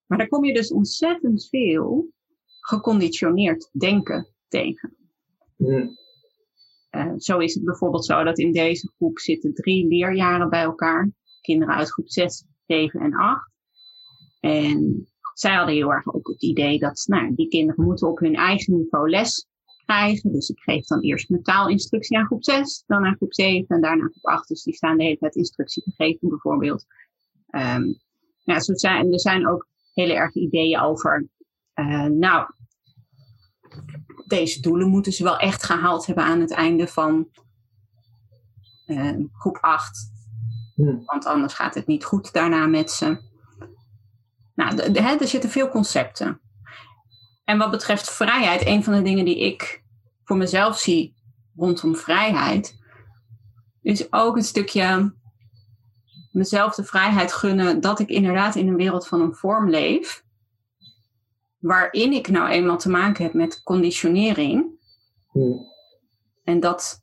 Maar daar kom je dus ontzettend veel geconditioneerd denken tegen. Mm. Uh, zo is het bijvoorbeeld zo dat in deze groep zitten drie leerjaren bij elkaar. Kinderen uit groep 6, 7 en 8. En zij hadden heel erg ook het idee dat nou, die kinderen moeten op hun eigen niveau les krijgen. Dus ik geef dan eerst mijn taalinstructie aan groep 6, dan aan groep 7 en daarna groep 8. Dus die staan de hele tijd instructie te geven bijvoorbeeld. Um, ja, zo zijn, er zijn ook hele erg ideeën over uh, nou, deze doelen moeten ze wel echt gehaald hebben aan het einde van uh, groep 8. Hmm. Want anders gaat het niet goed daarna met ze. Nou, de, de, er zitten veel concepten. En wat betreft vrijheid, een van de dingen die ik voor mezelf zie rondom vrijheid, is ook een stukje mezelf de vrijheid gunnen dat ik inderdaad in een wereld van een vorm leef waarin ik nou eenmaal te maken heb met conditionering. Hmm. En dat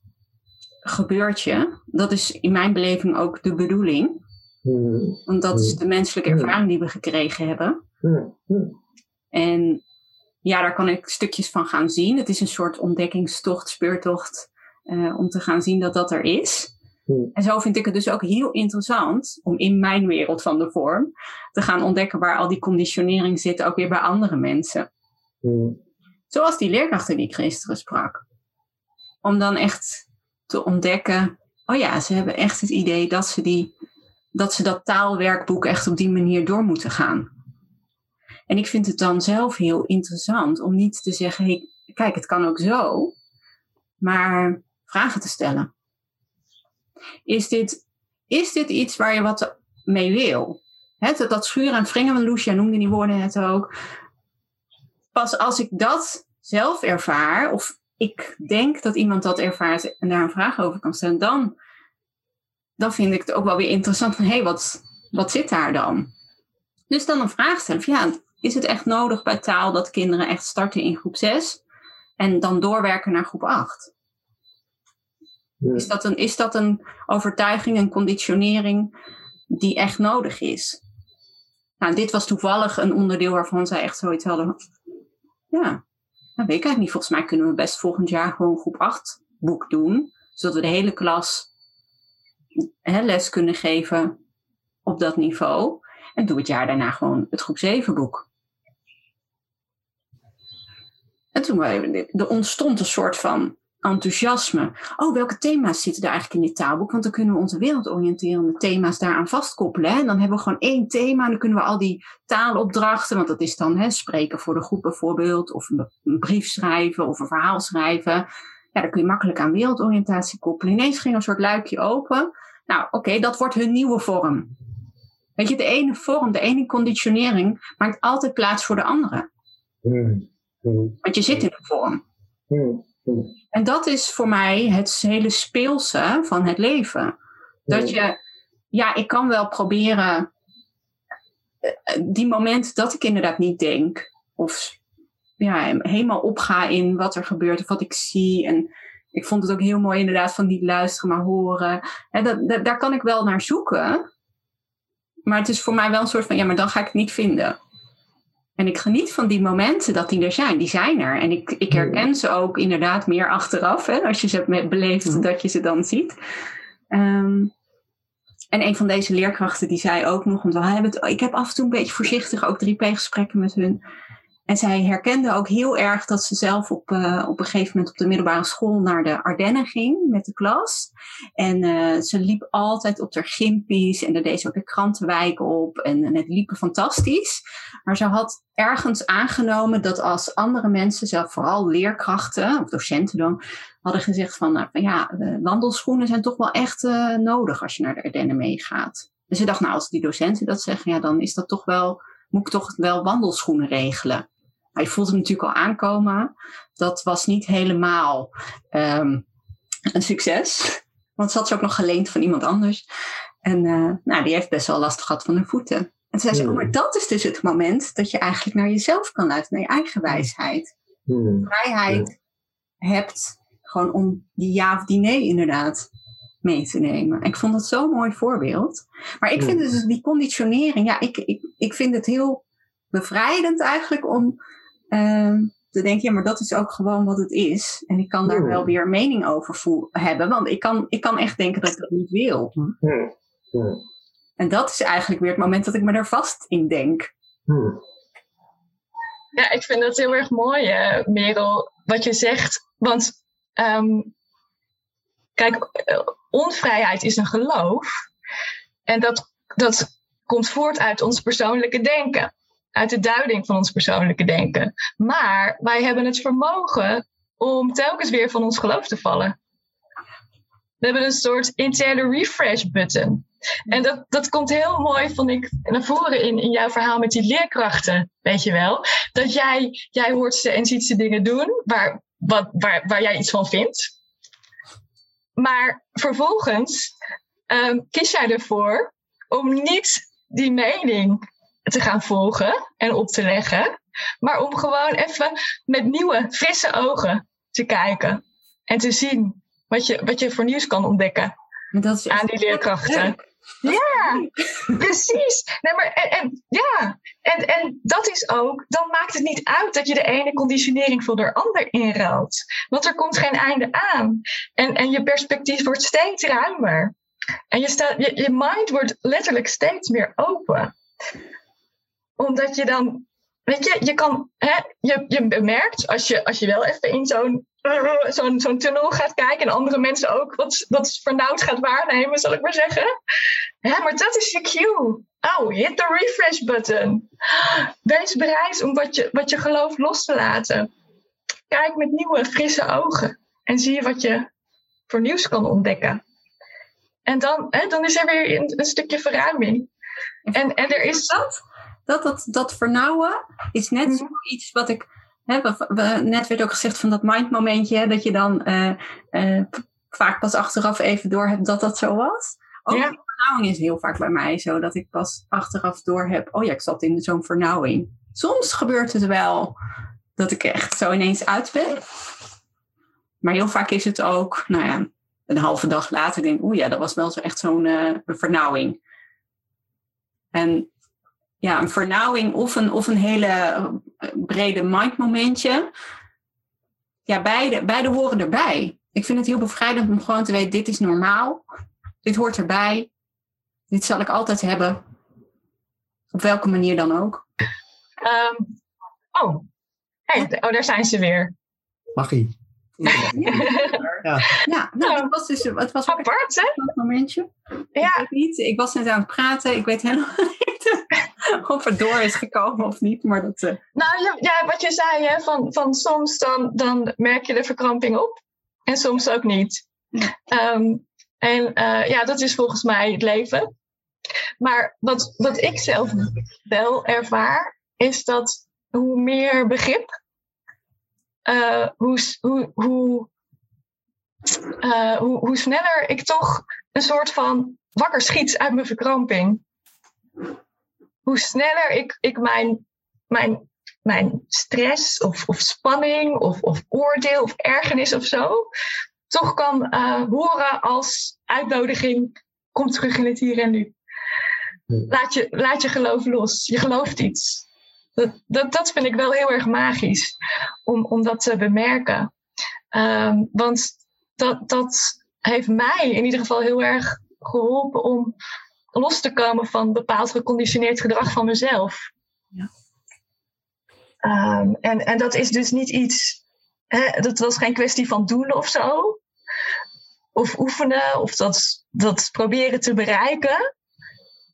gebeurt je. Dat is in mijn beleving ook de bedoeling. Hmm. Want dat is de menselijke ervaring die we gekregen hebben. Hmm. En ja, daar kan ik stukjes van gaan zien. Het is een soort ontdekkingstocht, speurtocht. Uh, om te gaan zien dat dat er is. Hmm. En zo vind ik het dus ook heel interessant om in mijn wereld van de vorm te gaan ontdekken waar al die conditionering zit, ook weer bij andere mensen. Hmm. Zoals die leerkrachten die ik gisteren sprak. Om dan echt te ontdekken, oh ja, ze hebben echt het idee dat ze, die, dat, ze dat taalwerkboek echt op die manier door moeten gaan. En ik vind het dan zelf heel interessant om niet te zeggen, hey, kijk, het kan ook zo, maar vragen te stellen. Is dit, is dit iets waar je wat mee wil? He, dat, schuren en wringen van Lucia noemde die woorden het ook. Pas als ik dat zelf ervaar, of ik denk dat iemand dat ervaart en daar een vraag over kan stellen, dan, dan vind ik het ook wel weer interessant van hé, hey, wat, wat zit daar dan? Dus dan een vraag stellen van ja, is het echt nodig bij taal dat kinderen echt starten in groep 6 en dan doorwerken naar groep 8? Is, dat een, is dat een overtuiging, een conditionering die echt nodig is? Nou, dit was toevallig een onderdeel waarvan zij echt zoiets hadden. Ja, dat weet ik eigenlijk niet. Volgens mij kunnen we best volgend jaar gewoon groep 8 boek doen. Zodat we de hele klas hè, les kunnen geven op dat niveau. En doe het jaar daarna gewoon het groep 7 boek. En toen er ontstond een soort van enthousiasme. Oh, welke thema's zitten er eigenlijk in dit taalboek? Want dan kunnen we onze wereldoriënterende thema's daaraan vastkoppelen. Hè? En dan hebben we gewoon één thema en dan kunnen we al die taalopdrachten, want dat is dan hè, spreken voor de groep bijvoorbeeld, of een, brief schrijven of een verhaal schrijven. Ja, dan kun je makkelijk aan wereldoriëntatie koppelen. Ineens ging een soort luikje open. Nou, oké, dat wordt hun nieuwe vorm. Weet je, de ene vorm, de ene conditionering maakt altijd plaats voor de andere. Hmm. Hmm. Want je zit in een vorm. En dat is voor mij het hele speelse van het leven. Dat je, ja, ik kan wel proberen eh, die moment dat ik inderdaad niet denk, of ja, helemaal opga in wat er gebeurt of wat ik zie. En ik vond het ook heel mooi inderdaad van niet luisteren, maar horen. En dat, daar kan ik wel naar zoeken. Maar het is voor mij wel een soort van, ja, maar dan ga ik het niet vinden. En ik geniet van die momenten dat die er zijn. Die zijn er. En ik, ik herken ze ook inderdaad meer achteraf. Hè, als je ze hebt beleefd, dat je ze dan ziet. Ehm, en een van deze leerkrachten die zei ook nog, want we hebben het, ik heb af en toe een beetje voorzichtig ook 3P-gesprekken met hun. En zij herkende ook heel erg dat ze zelf op, uh, op een gegeven moment op de middelbare school naar de Ardennen ging met de klas. En uh, ze liep altijd op haar gimpies en daar deed ze ook de krantenwijk op. En, en, het liep fantastisch. Maar ze had ergens aangenomen dat als andere mensen, zelf vooral leerkrachten of docenten dan, hadden gezegd van, nou, ja, wandelschoenen zijn toch wel echt nodig als je naar de Ardennen meegaat. Dus ze dacht, nou, als die docenten dat zeggen, ja, dan is dat toch wel, moet ik toch wel wandelschoenen regelen. Hij voelde hem natuurlijk al aankomen. Dat was niet helemaal um, een succes. Want ze had ze ook nog geleend van iemand anders. En uh, nou, die heeft best wel last gehad van de voeten. En toen zei ze, oh, maar dat is dus het moment dat je eigenlijk naar jezelf kan luisteren, naar je eigen wijsheid. Hmm. Vrijheid hebt gewoon om die ja of die nee inderdaad mee te nemen. Ik vond dat zo'n mooi voorbeeld. Maar ik vind dus die conditionering, ja, ik, ik, ik vind het heel bevrijdend eigenlijk om Ehm, te denken, ja, maar dat is ook gewoon wat het is. En ik kan daar wel weer mening over voel, hebben. Want ik kan, ik kan echt denken dat ik dat niet wil. En dat is eigenlijk weer het moment dat ik me er vast in denk. Ja, ik vind dat heel erg mooi, uh, Merel, wat je zegt. Want ehm, kijk, eh, onvrijheid is een geloof. En dat, dat komt voort uit ons persoonlijke denken uit de duiding van ons persoonlijke denken. Maar wij hebben het vermogen om telkens weer van ons geloof te vallen. We hebben een soort interne refresh button. En dat, dat komt heel mooi, vond ik, naar voren in, in jouw verhaal met die leerkrachten. Weet je wel? Dat jij, jij hoort ze en ziet ze dingen doen waar, wat, waar, waar jij iets van vindt. Maar vervolgens um, kies jij ervoor om niet die mening te gaan volgen en op te leggen. Maar om gewoon even met nieuwe, frisse ogen te kijken. En te zien wat je, wat je voor nieuws kan ontdekken dat is aan die leerkrachten. Ja, *laughs* *laughs* precies. Nee, maar, en, en, ja, en, en dat is ook, dan maakt het niet uit dat je de ene conditionering voor de ander inruilt. Want er komt geen einde aan. En, en je perspectief wordt steeds ruimer. En je, staat, je, je mind wordt letterlijk steeds meer open omdat je dan, weet je, je kan, hè, je, je bemerkt als je, als je wel even in zo'n zo'n zo'n tunnel gaat kijken en andere mensen ook wat, wat vernauwd gaat waarnemen, zal ik maar zeggen. Hè, maar dat is je cue. Oh, hit the refresh button. Wees bereid om wat je, wat je gelooft los te laten. Kijk met nieuwe, frisse ogen en zie je wat je voor nieuws kan ontdekken. En dan, hè, dan is er weer een, een stukje verruiming. En, en er is. Dat? Dat, dat, dat vernauwen is net mm. zoiets wat ik hè, we, we- net werd ook gezegd van dat mindmomentje, hè, dat je dan eh, eh, vaak pas achteraf even door hebt dat dat zo was. Ook Ja. die vernauwing is heel vaak bij mij zo, dat ik pas achteraf door heb, oh ja, ik zat in zo'n vernauwing. Soms gebeurt het wel dat ik echt zo ineens uit ben. Maar heel vaak is het ook, nou ja, een halve dag later denk ik, oeh ja, dat was wel zo echt zo'n eh, vernauwing. En ja, een vernauwing of een, of een hele eh, brede mindmomentje. Ja, beide, beide horen erbij. Ik vind het heel bevrijdend om gewoon te weten, dit is normaal. Dit hoort erbij. Dit zal ik altijd hebben. Op welke manier dan ook. Ehm, oh. Hey, oh, daar zijn ze weer. Magie. *laughs* Ja, nou, het was dus het was Apart, hè? een momentje. Ja. Ik weet niet. Ik was net aan het praten. Ik weet helemaal *laughs* niet *laughs* of het door is gekomen of niet. Maar dat, eh, Nou, ja, wat je zei, hè, van, van soms dan, dan merk je de verkramping op. En soms ook niet. Ehm, en eh, ja, dat is volgens mij het leven. Maar wat, wat ik zelf wel ervaar, is dat hoe meer begrip, eh, hoe, hoe, hoe, hoe, hoe sneller ik toch een soort van wakker schiet uit mijn verkramping. Hoe sneller ik, ik mijn, mijn, mijn stress of, of spanning of, of oordeel of ergernis of zo toch kan eh, horen als uitnodiging. Kom terug in het hier en nu. Laat je, laat je geloof los. Je gelooft iets. Dat, dat, dat vind ik wel heel erg magisch om, om dat te bemerken. Ehm, want dat, dat heeft mij in ieder geval heel erg geholpen om los te komen van bepaald geconditioneerd gedrag van mezelf. Ja. Ehm, en, en dat is dus niet iets, hè, dat was geen kwestie van doen of zo. Of oefenen, of dat, dat proberen te bereiken.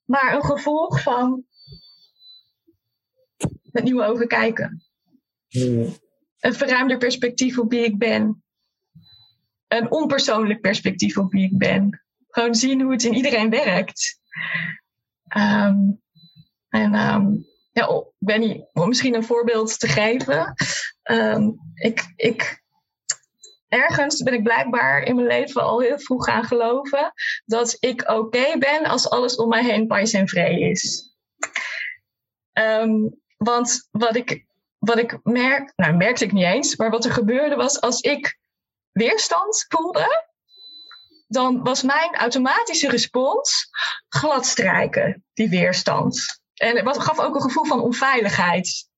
Maar een gevolg van met nieuwe ogen kijken. Een verruimder perspectief op wie ik ben. Een onpersoonlijk perspectief op wie ik ben. Gewoon zien hoe het in iedereen werkt. Ehm, en ehm, ja, oh, om misschien een voorbeeld te geven. Ehm, ik, ik, ergens ben ik blijkbaar in mijn leven al heel vroeg gaan geloven dat ik oké ben als alles om mij heen pais en vrij is. Want wat ik, wat ik merk, nou merkte ik niet eens, maar wat er gebeurde was als ik weerstand voelde, dan was mijn automatische respons gladstrijken, die weerstand. En het gaf ook een gevoel van onveiligheid.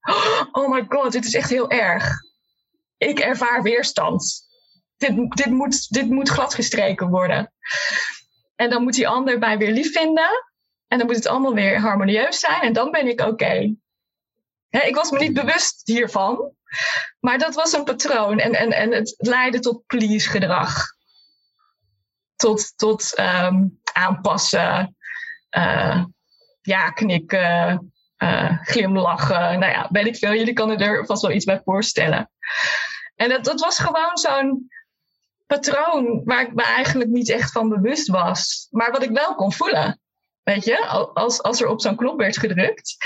Oh my god, dit is echt heel erg. Ik ervaar weerstand. Dit, dit, moet, dit moet gladgestreken worden. En dan moet die ander mij weer lief vinden. En dan moet het allemaal weer harmonieus zijn. En dan ben ik oké. Ik was me niet bewust hiervan. Maar dat was een patroon. En, en, en het leidde tot please gedrag. Tot, tot ehm, aanpassen. eh, ja knikken. eh, glimlachen. Nou ja, weet ik veel. Jullie kunnen er vast wel iets bij voorstellen. En dat, dat was gewoon zo'n patroon waar ik me eigenlijk niet echt van bewust was. Maar wat ik wel kon voelen. Weet je, als, als er op zo'n knop werd gedrukt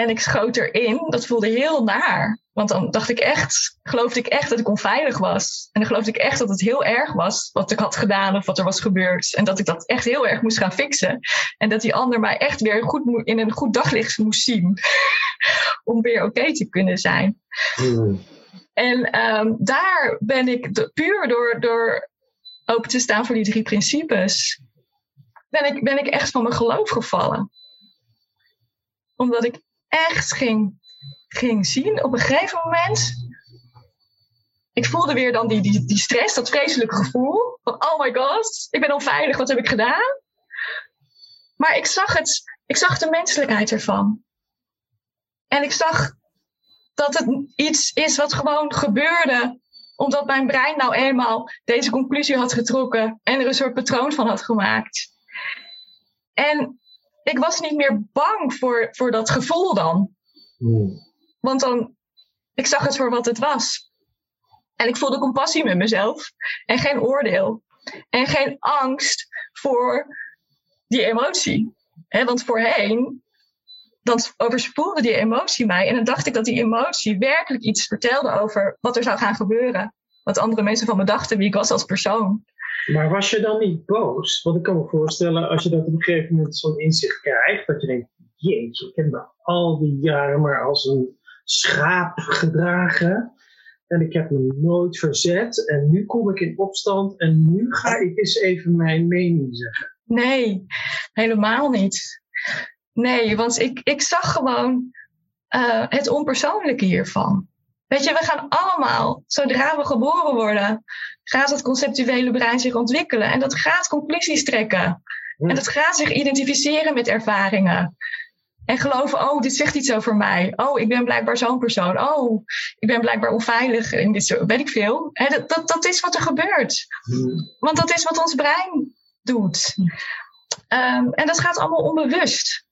en ik schoot erin, dat voelde heel naar. Want dan dacht ik echt, geloofde ik echt dat ik onveilig was. En dan geloofde ik echt dat het heel erg was wat ik had gedaan of wat er was gebeurd. En dat ik dat echt heel erg moest gaan fixen. En dat die ander mij echt weer goed in een goed daglicht moest zien. *laughs* Om weer oké te kunnen zijn. En ehm, daar ben ik de- puur door, door open te staan voor die drie principes, ben ik, ben ik echt van mijn geloof gevallen. Omdat ik echt ging, ging zien op een gegeven moment. Ik voelde weer dan die, die, die stress, dat vreselijke gevoel. Van oh my god, ik ben onveilig, wat heb ik gedaan? Maar ik zag, het, ik zag de menselijkheid ervan. En ik zag dat het iets is wat gewoon gebeurde. Omdat mijn brein nou eenmaal deze conclusie had getrokken en er een soort patroon van had gemaakt. En ik was niet meer bang voor, voor dat gevoel dan. Want dan, ik zag het voor wat het was. En ik voelde compassie met mezelf. En geen oordeel. En geen angst voor die emotie. Want voorheen dan overspoelde die emotie mij. En dan dacht ik dat die emotie werkelijk iets vertelde over wat er zou gaan gebeuren. Wat andere mensen van me dachten, wie ik was als persoon. Maar was je dan niet boos? Want ik kan me voorstellen, als je dat op een gegeven moment zo'n inzicht krijgt, dat je denkt, jeetje, ik heb me al die jaren maar als een schaap gedragen. En ik heb me nooit verzet. En nu kom ik in opstand en nu ga ik eens even mijn mening zeggen. Nee, helemaal niet. Nee, want ik, ik zag gewoon uh, het onpersoonlijke hiervan. Weet je, we gaan allemaal, zodra we geboren worden, gaat het conceptuele brein zich ontwikkelen. En dat gaat conclusies trekken. En dat gaat zich identificeren met ervaringen. En geloven, oh, dit zegt iets over mij. Oh, ik ben blijkbaar zo'n persoon. Oh, ik ben blijkbaar onveilig in dit weet ik veel. dat, dat, dat is wat er gebeurt. Want dat is wat ons brein doet. Um, en dat gaat allemaal onbewust.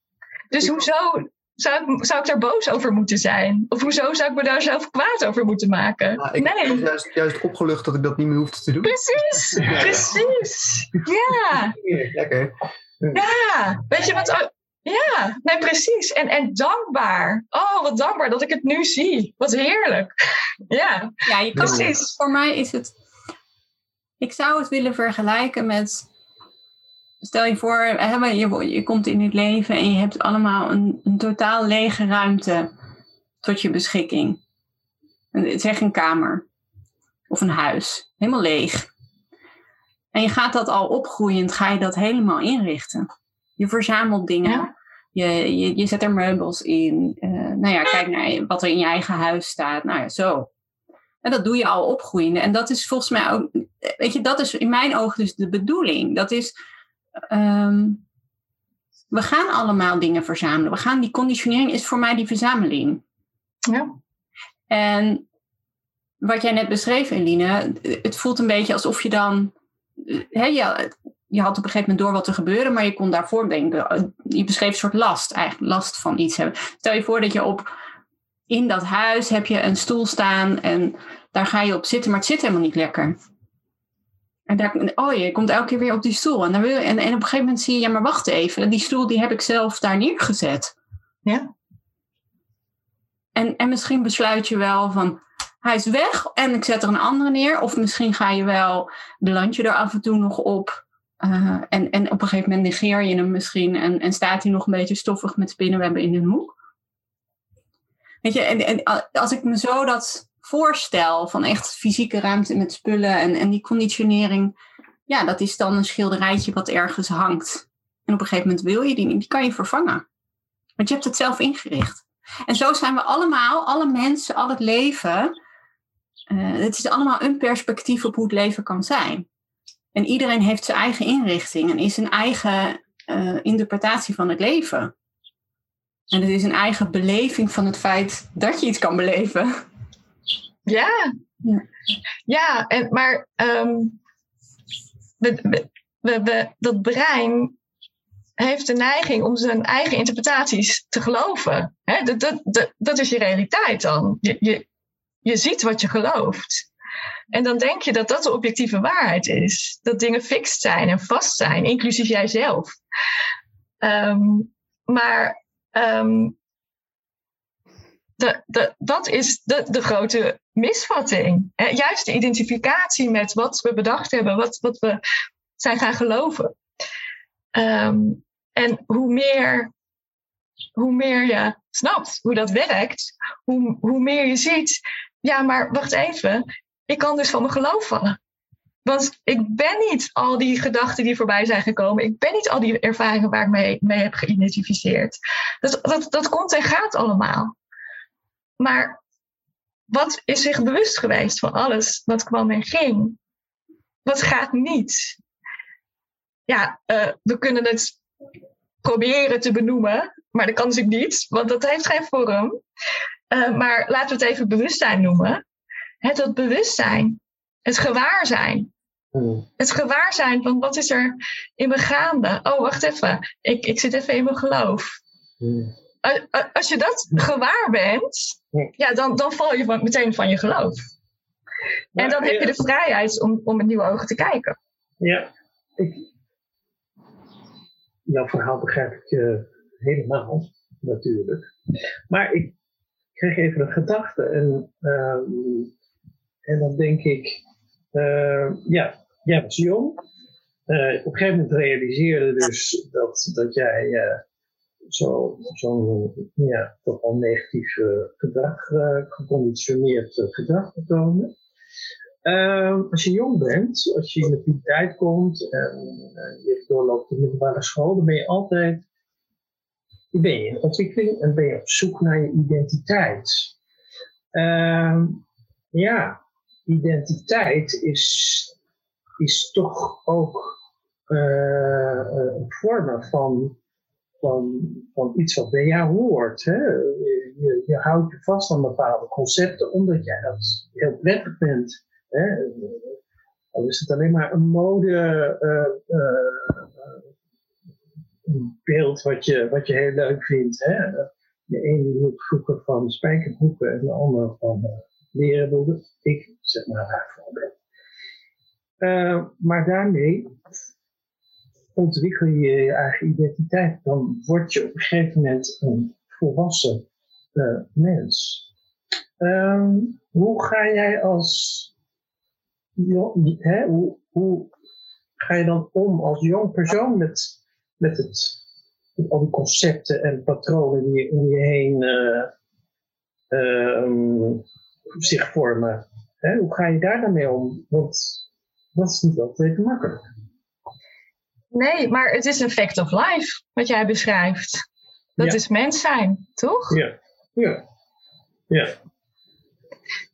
Dus hoezo zou ik, zou ik daar boos over moeten zijn? Of hoezo zou ik me daar zelf kwaad over moeten maken? Nou, ik nee. ben juist, juist opgelucht dat ik dat niet meer hoefde te doen. Precies, *laughs* precies. Ja. Lekker. Ja, weet je wat? Ja, nee, precies. En, en dankbaar. Oh, wat dankbaar dat ik het nu zie. Wat heerlijk. *laughs* Ja, Ja, je kan Precies. Voor mij is het. Ik zou het willen vergelijken met. Stel je voor, je, komt in het leven en je hebt allemaal een, een totaal lege ruimte tot je beschikking. Een- Zeg een kamer of een huis, helemaal leeg. En je gaat dat al opgroeiend, ga je dat helemaal inrichten. Je verzamelt dingen, Ja. je, je, je zet er meubels in. eh, nou ja, kijk naar wat er in je eigen huis staat. Nou ja, zo. En dat doe je al opgroeiende. En dat is volgens mij ook, weet je, dat is in mijn ogen dus de bedoeling. Dat is, ehm, we gaan allemaal dingen verzamelen. We gaan, die conditionering is voor mij die verzameling. Ja. En wat jij net beschreef, Eline, het voelt een beetje alsof je dan, hè, je, je had op een gegeven moment door wat er gebeurde, maar je kon daarvoor denken, eh, je beschreef een soort last, eigenlijk last van iets hebben. Stel je voor dat je op, in dat huis heb je een stoel staan en daar ga je op zitten, maar het zit helemaal niet lekker. En daar, oh je komt elke keer weer op die stoel. En, dan wil, en, en op een gegeven moment zie je, ja maar wacht even, die stoel die heb ik zelf daar neergezet. Ja. En, en misschien besluit je wel van, hij is weg en ik zet er een andere neer. Of misschien ga je wel, beland je er af en toe nog op. eh, en, en op een gegeven moment negeer je hem misschien en, en staat hij nog een beetje stoffig met spinnenwebben in een hoek. Weet je, en, en als ik me zo dat voorstel van echt fysieke ruimte met spullen en, en die conditionering, ja, dat is dan een schilderijtje wat ergens hangt. En op een gegeven moment wil je die niet, die kan je vervangen. Want je hebt het zelf ingericht. En zo zijn we allemaal, alle mensen, al het leven. eh, het is allemaal een perspectief op hoe het leven kan zijn. En iedereen heeft zijn eigen inrichting en is een eigen eh, interpretatie van het leven. En het is een eigen beleving van het feit dat je iets kan beleven. Ja. Ja. Ja, en, maar ehm, we, we, we, we- dat brein heeft de neiging om zijn eigen interpretaties te geloven. Hè? Dat, dat, dat, dat is je realiteit dan. Je, je, je ziet wat je gelooft. En dan denk je dat dat de objectieve waarheid is. Dat dingen fixed zijn en vast zijn, inclusief jijzelf. Ehm, maar ehm, dat is de, de grote misvatting. Juist de identificatie met wat we bedacht hebben, wat, wat we zijn gaan geloven. Ehm, en hoe meer, hoe meer je snapt hoe dat werkt, hoe, hoe meer je ziet, ja, maar wacht even, ik kan dus van mijn geloof vallen. Want ik ben niet al die gedachten die voorbij zijn gekomen. Ik ben niet al die ervaringen waar ik mee, mee heb geïdentificeerd. Dat, dat, dat komt en gaat allemaal. Maar wat is zich bewust geweest van alles wat kwam en ging? Wat gaat niet? Ja, eh, we kunnen het proberen te benoemen, maar dat kan natuurlijk niet, want dat heeft geen vorm. Eh, maar laten we het even bewustzijn noemen. Het dat bewustzijn, het gewaarzijn. Het gewaarzijn van wat is er in me gaande? Oh, wacht even. Ik, ik zit even in mijn geloof. Als- Als je dat gewaar bent, ja, dan, dan val je van- meteen van je geloof. En dan heb je de vrijheid om, om met nieuwe ogen te kijken. Ja, ik, jouw verhaal begrijp ik eh, helemaal. natuurlijk. Maar ik kreeg even een gedachte en, ehm, en dan denk ik, uh, ja, jij was jong. Uh, op een gegeven moment realiseerde dus dat, dat jij zo'n zo, ja, toch wel negatief gedrag, geconditioneerd gedrag vertoonde. Uh, als je jong bent, als je in de puberteit komt en je doorloopt de middelbare school, dan ben je altijd in ontwikkeling en ben je op zoek naar je identiteit. Uh, ja, identiteit is, is toch ook een vorm van, van, van iets wat bij jou hoort. Hè? Je, je, houdt je vast aan bepaalde concepten omdat jij dat heel prettig vindt. Hè? Al is het alleen maar een mode uh, een beeld wat je, wat je heel leuk vindt. Hè? De ene hield vroeger van spijkerbroeken en de andere van uh, leren broeken. Ik zeg maar haar voorbeeld. Uh, maar daarmee ontwikkel je je eigen identiteit. Dan word je op een gegeven moment een volwassen uh, mens. Um, hoe ga jij als hè, hoe, hoe ga je dan om als jong persoon met, met, het, al die concepten en patronen die om je heen uh, uh, zich vormen? Hè? Hoe ga je daar dan mee om? Want dat is niet altijd makkelijk. Nee, maar het is een fact of life wat jij beschrijft. Dat Ja. is mens zijn, toch? Ja, ja, ja.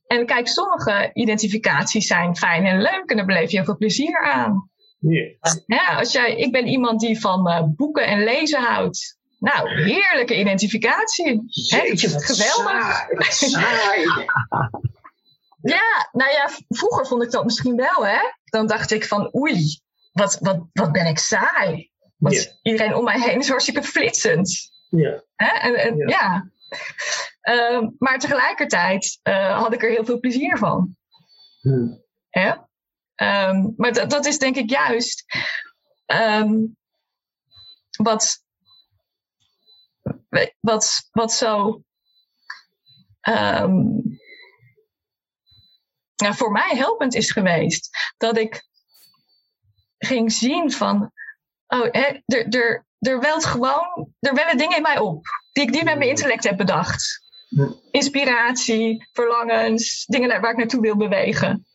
En kijk, sommige identificaties zijn fijn en leuk en daar beleef je heel veel plezier aan. ja. Ja, als jij, ik ben iemand die van eh, boeken en lezen houdt. Nou, heerlijke identificatie. Het geweldig. *laughs* Saai. Ja, nou ja, vroeger vond ik dat misschien wel, hè. Dan dacht ik van, oei, wat, wat, wat ben ik saai. Want iedereen om mij heen is hartstikke flitsend. Ja, Hè? En, en, Ja. ja. Ehm, maar tegelijkertijd eh, had ik er heel veel plezier van. Hm. Hè? Ehm, maar dat, dat is denk ik juist ehm, wat, wat, wat zo nou, voor mij helpend is geweest. Dat ik ging zien van, oh, hè, er, er, er welt gewoon, er wellen dingen in mij op. Die ik niet met mijn intellect heb bedacht. Inspiratie, verlangens, dingen waar ik naartoe wil bewegen.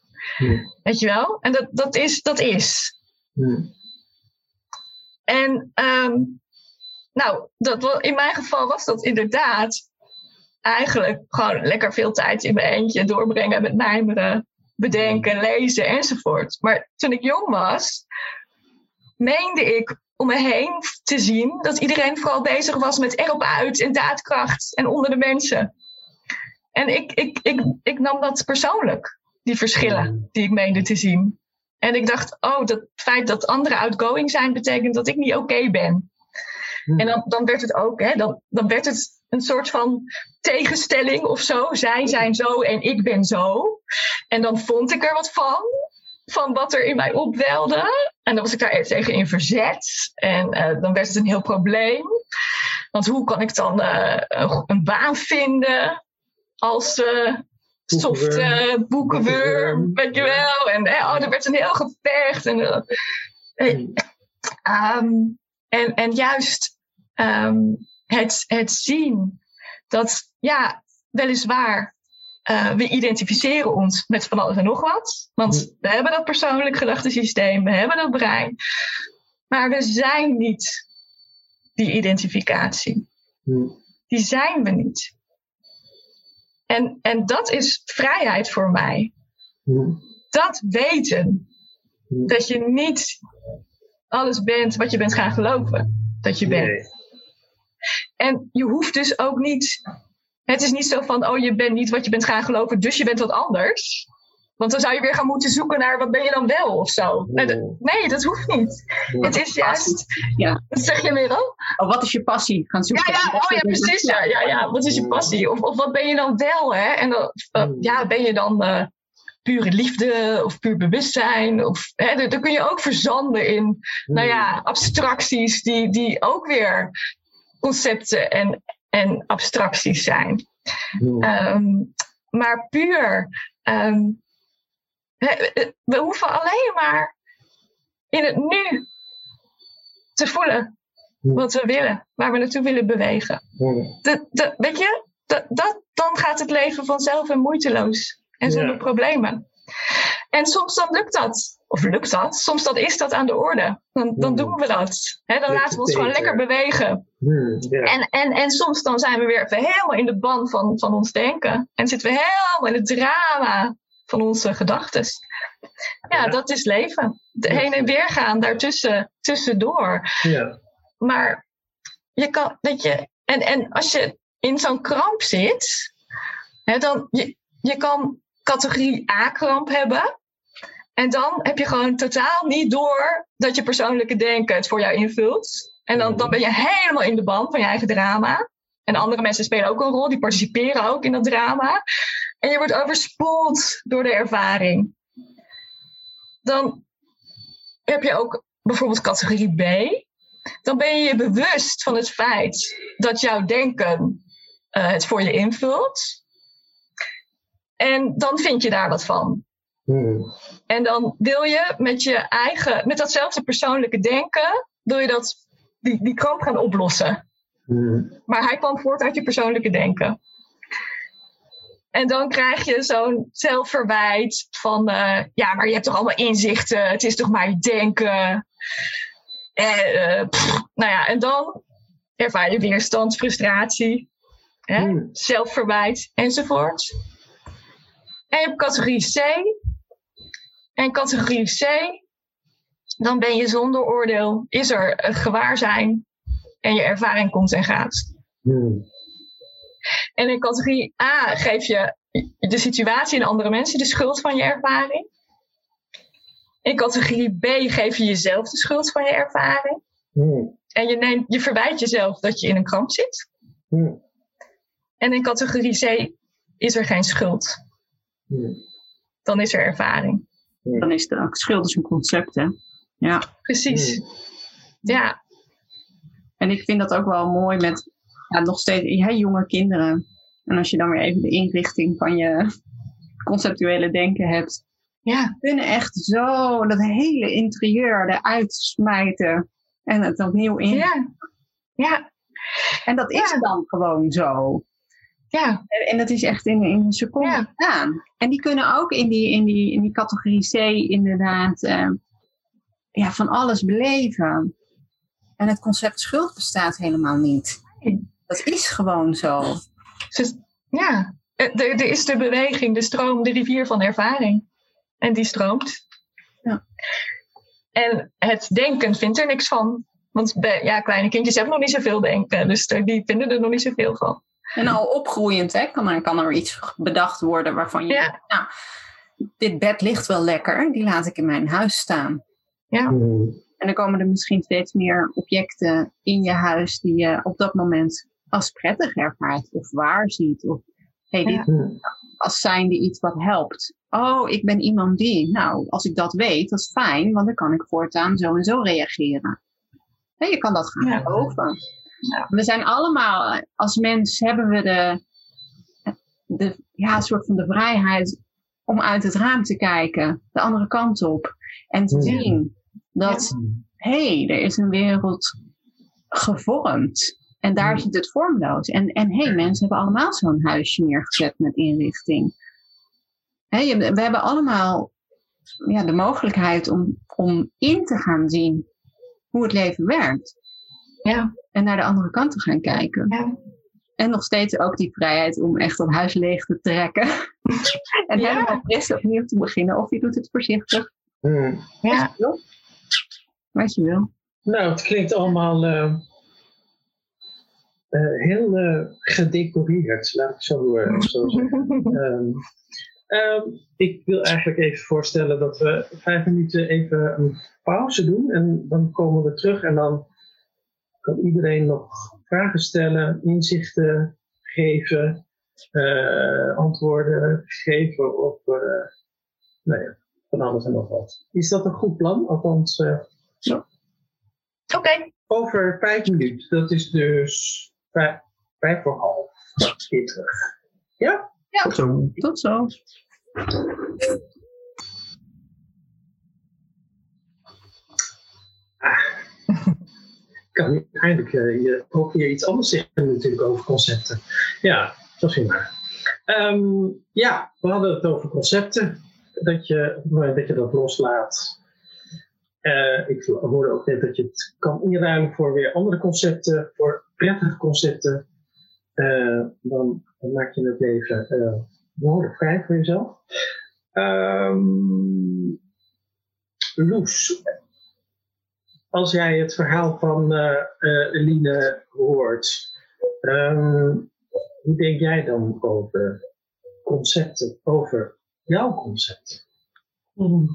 Weet je wel? En dat, dat is, dat is. En ehm, nou, dat, in mijn geval was dat inderdaad eigenlijk gewoon lekker veel tijd in mijn eentje doorbrengen met mijmeren, bedenken, lezen enzovoort. Maar toen ik jong was, meende ik om me heen te zien dat iedereen vooral bezig was met erop uit en daadkracht en onder de mensen. En ik, ik, ik, ik nam dat persoonlijk, die verschillen die ik meende te zien. En ik dacht, oh, dat feit dat anderen outgoing zijn, betekent dat ik niet oké ben. Hm. En dan, dan werd het ook, hè, dan, dan werd het een soort van tegenstelling of zo. Zij zijn zo en ik ben zo. En dan vond ik er wat van, van wat er in mij opwelde. En dan was ik daar tegen in verzet. En eh, dan werd het een heel probleem. Want hoe kan ik dan eh, een, baan vinden als eh soft boekenworm, weet je wel. En eh, oh, er werd een heel gevecht. En, eh, eh, Ehm, en, en juist ehm, het, het zien dat, ja, weliswaar, eh, we identificeren ons met van alles en nog wat. Want we hebben dat persoonlijk gedachtesysteem, we hebben dat brein. Maar we zijn niet die identificatie. Die zijn we niet. En, en dat is vrijheid voor mij. Dat weten. Dat je niet alles bent wat je bent gaan geloven dat je bent. En je hoeft dus ook niet. Het is niet zo van, oh, je bent niet wat je bent gaan geloven, dus je bent wat anders. Want dan zou je weer gaan moeten zoeken naar wat ben je dan wel of zo. Nee, dat, nee, dat hoeft niet. Het is juist. Ja. Wat zeg je, Merel? Oh, wat is je passie? Gaan Ja, zoeken. ja, oh ja, precies. Ja, ja, ja. Wat is je passie? Of, of wat ben je dan wel? Hè? En dan, eh, ja, ben je dan eh, pure liefde of puur bewustzijn? Of, hè, daar kun je ook verzanden in nou ja, abstracties die, die ook weer concepten en, en abstracties zijn. Hmm. Ehm, maar puur, ehm, we, we hoeven alleen maar in het nu te voelen Hmm. wat we willen, waar we naartoe willen bewegen. Hmm. De, de, weet je, dat, dat, dan gaat het leven vanzelf en moeiteloos en zonder Ja. problemen. En soms dan lukt dat. Of lukt dat? Soms dan is dat aan de orde. Dan, dan Hmm. doen we dat. Dan laten we ons gewoon lekker bewegen. Hmm. En, en, en soms dan zijn we weer even helemaal in de ban van, van ons denken. En zitten we helemaal in het drama van onze gedachten. Ja, Ja. dat is leven. De heen en weer gaan daartussen tussendoor. ja. Maar je kan, weet je, en, en als je in zo'n kramp zit, hè, dan je, je kan categorie A-kramp hebben. En dan heb je gewoon totaal niet door dat je persoonlijke denken het voor jou invult. En dan, dan ben je helemaal in de band van je eigen drama. En andere mensen spelen ook een rol, die participeren ook in dat drama. En je wordt overspoeld door de ervaring. Dan heb je ook bijvoorbeeld categorie B dan ben je je bewust van het feit dat jouw denken eh, het voor je invult. En dan vind je daar wat van. Hmm. En dan wil je met je eigen, met datzelfde persoonlijke denken, wil je dat, die, die kramp gaan oplossen. Hmm. Maar hij kwam voort uit je persoonlijke denken. En dan krijg je zo'n zelfverwijt van, eh, ja, maar je hebt toch allemaal inzichten, het is toch maar je denken. Eh, eh, pff, nou ja, en dan ervaar je weerstand, frustratie, hè, Hmm. zelfverwijt enzovoort. En je hebt categorie C. En categorie C, dan ben je zonder oordeel, is er een gewaarzijn en je ervaring komt en gaat. Hmm. En in categorie A geef je de situatie en andere mensen de schuld van je ervaring. In categorie B geef je jezelf de schuld van je ervaring. Hmm. En je, neemt, je verwijt jezelf dat je in een kramp zit. Hmm. En in categorie C is er geen schuld. Dan is er ervaring. Dan is de schuld dus een concept, hè. Ja. Precies. Ja, En ik vind dat ook wel mooi met ja, nog steeds ja, jonge kinderen. En als je dan weer even de inrichting van je conceptuele denken hebt. ja, kunnen echt zo dat hele interieur eruit smijten. En het opnieuw in. ja. Ja, En dat is Ja. dan gewoon zo. Ja, En, dat is echt in, in een seconde Ja. gedaan. En die kunnen ook in die, in die, in die categorie C inderdaad eh, ja, van alles beleven. En het concept schuld bestaat helemaal niet. Dat is gewoon zo. Dus, ja. Eh, Er, er is de beweging, de stroom, de rivier van ervaring. En die stroomt. Ja. En het denken vindt er niks van. Want bij, ja, kleine kindjes hebben nog niet zoveel denken. Dus er- die vinden er nog niet zoveel van. En al opgroeiend hè, kan, er, kan er iets bedacht worden waarvan je... Ja. Nou, dit bed ligt wel lekker, die laat ik in mijn huis staan. Hmm. En dan komen er misschien steeds meer objecten in je huis die je op dat moment als prettig ervaart of waar ziet. Of hey, dit Ja. Als zijnde iets wat helpt. Oh, ik ben iemand die. Nou, als ik dat weet, dat is fijn, want dan kan ik voortaan zo en zo reageren. Hè, je kan dat gaan Ja. geloven. Ja. We zijn allemaal, als mens hebben we de, de ja, soort van de vrijheid om uit het raam te kijken, de andere kant op. En te Ja. zien dat, hé, hey, er is een wereld gevormd. En daar Ja. zit het vormloos. En, en hé, hey, mensen hebben allemaal zo'n huisje neergezet met inrichting. Je- we hebben allemaal ja, de mogelijkheid om, om in te gaan zien hoe het leven werkt. Ja. En naar de andere kant te gaan kijken. Ja. En nog steeds ook die vrijheid om echt het huis leeg te trekken. *laughs* en Ja. helemaal fris opnieuw te beginnen. Of je doet het voorzichtig. Hmm. Ja. Wat je wil. Wat je wil. Nou, het klinkt allemaal eh, eh, heel eh, gedecoreerd, laat ik zo, eh, zo zeggen. *laughs* Ehm, ehm, ik wil eigenlijk even voorstellen dat we vijf minuten even een pauze doen. En dan komen we terug en dan kan iedereen nog vragen stellen, inzichten geven, eh, antwoorden geven op nou ja, van alles en nog wat. Is dat een goed plan? Althans, eh, Oké. over vijf minuten. Dat is dus vijf, vijf voor half. Terug. Ja? Ja. Tot zo. Tot zo. Kan eindelijk uh, je ook weer iets anders zeggen natuurlijk over concepten. Ja, dat vind ik maar. Ja, we hadden het over concepten. Dat je, dat, je dat loslaat. Uh, ik hoorde ook net dat je het kan inruimen voor weer andere concepten, voor prettige concepten. Uh, dan, maak je het leven behoorlijk vrij voor jezelf. Um, Loes, als jij het verhaal van uh, uh, Eline hoort, um, hoe denk jij dan over concepten, over jouw concept? Hmm.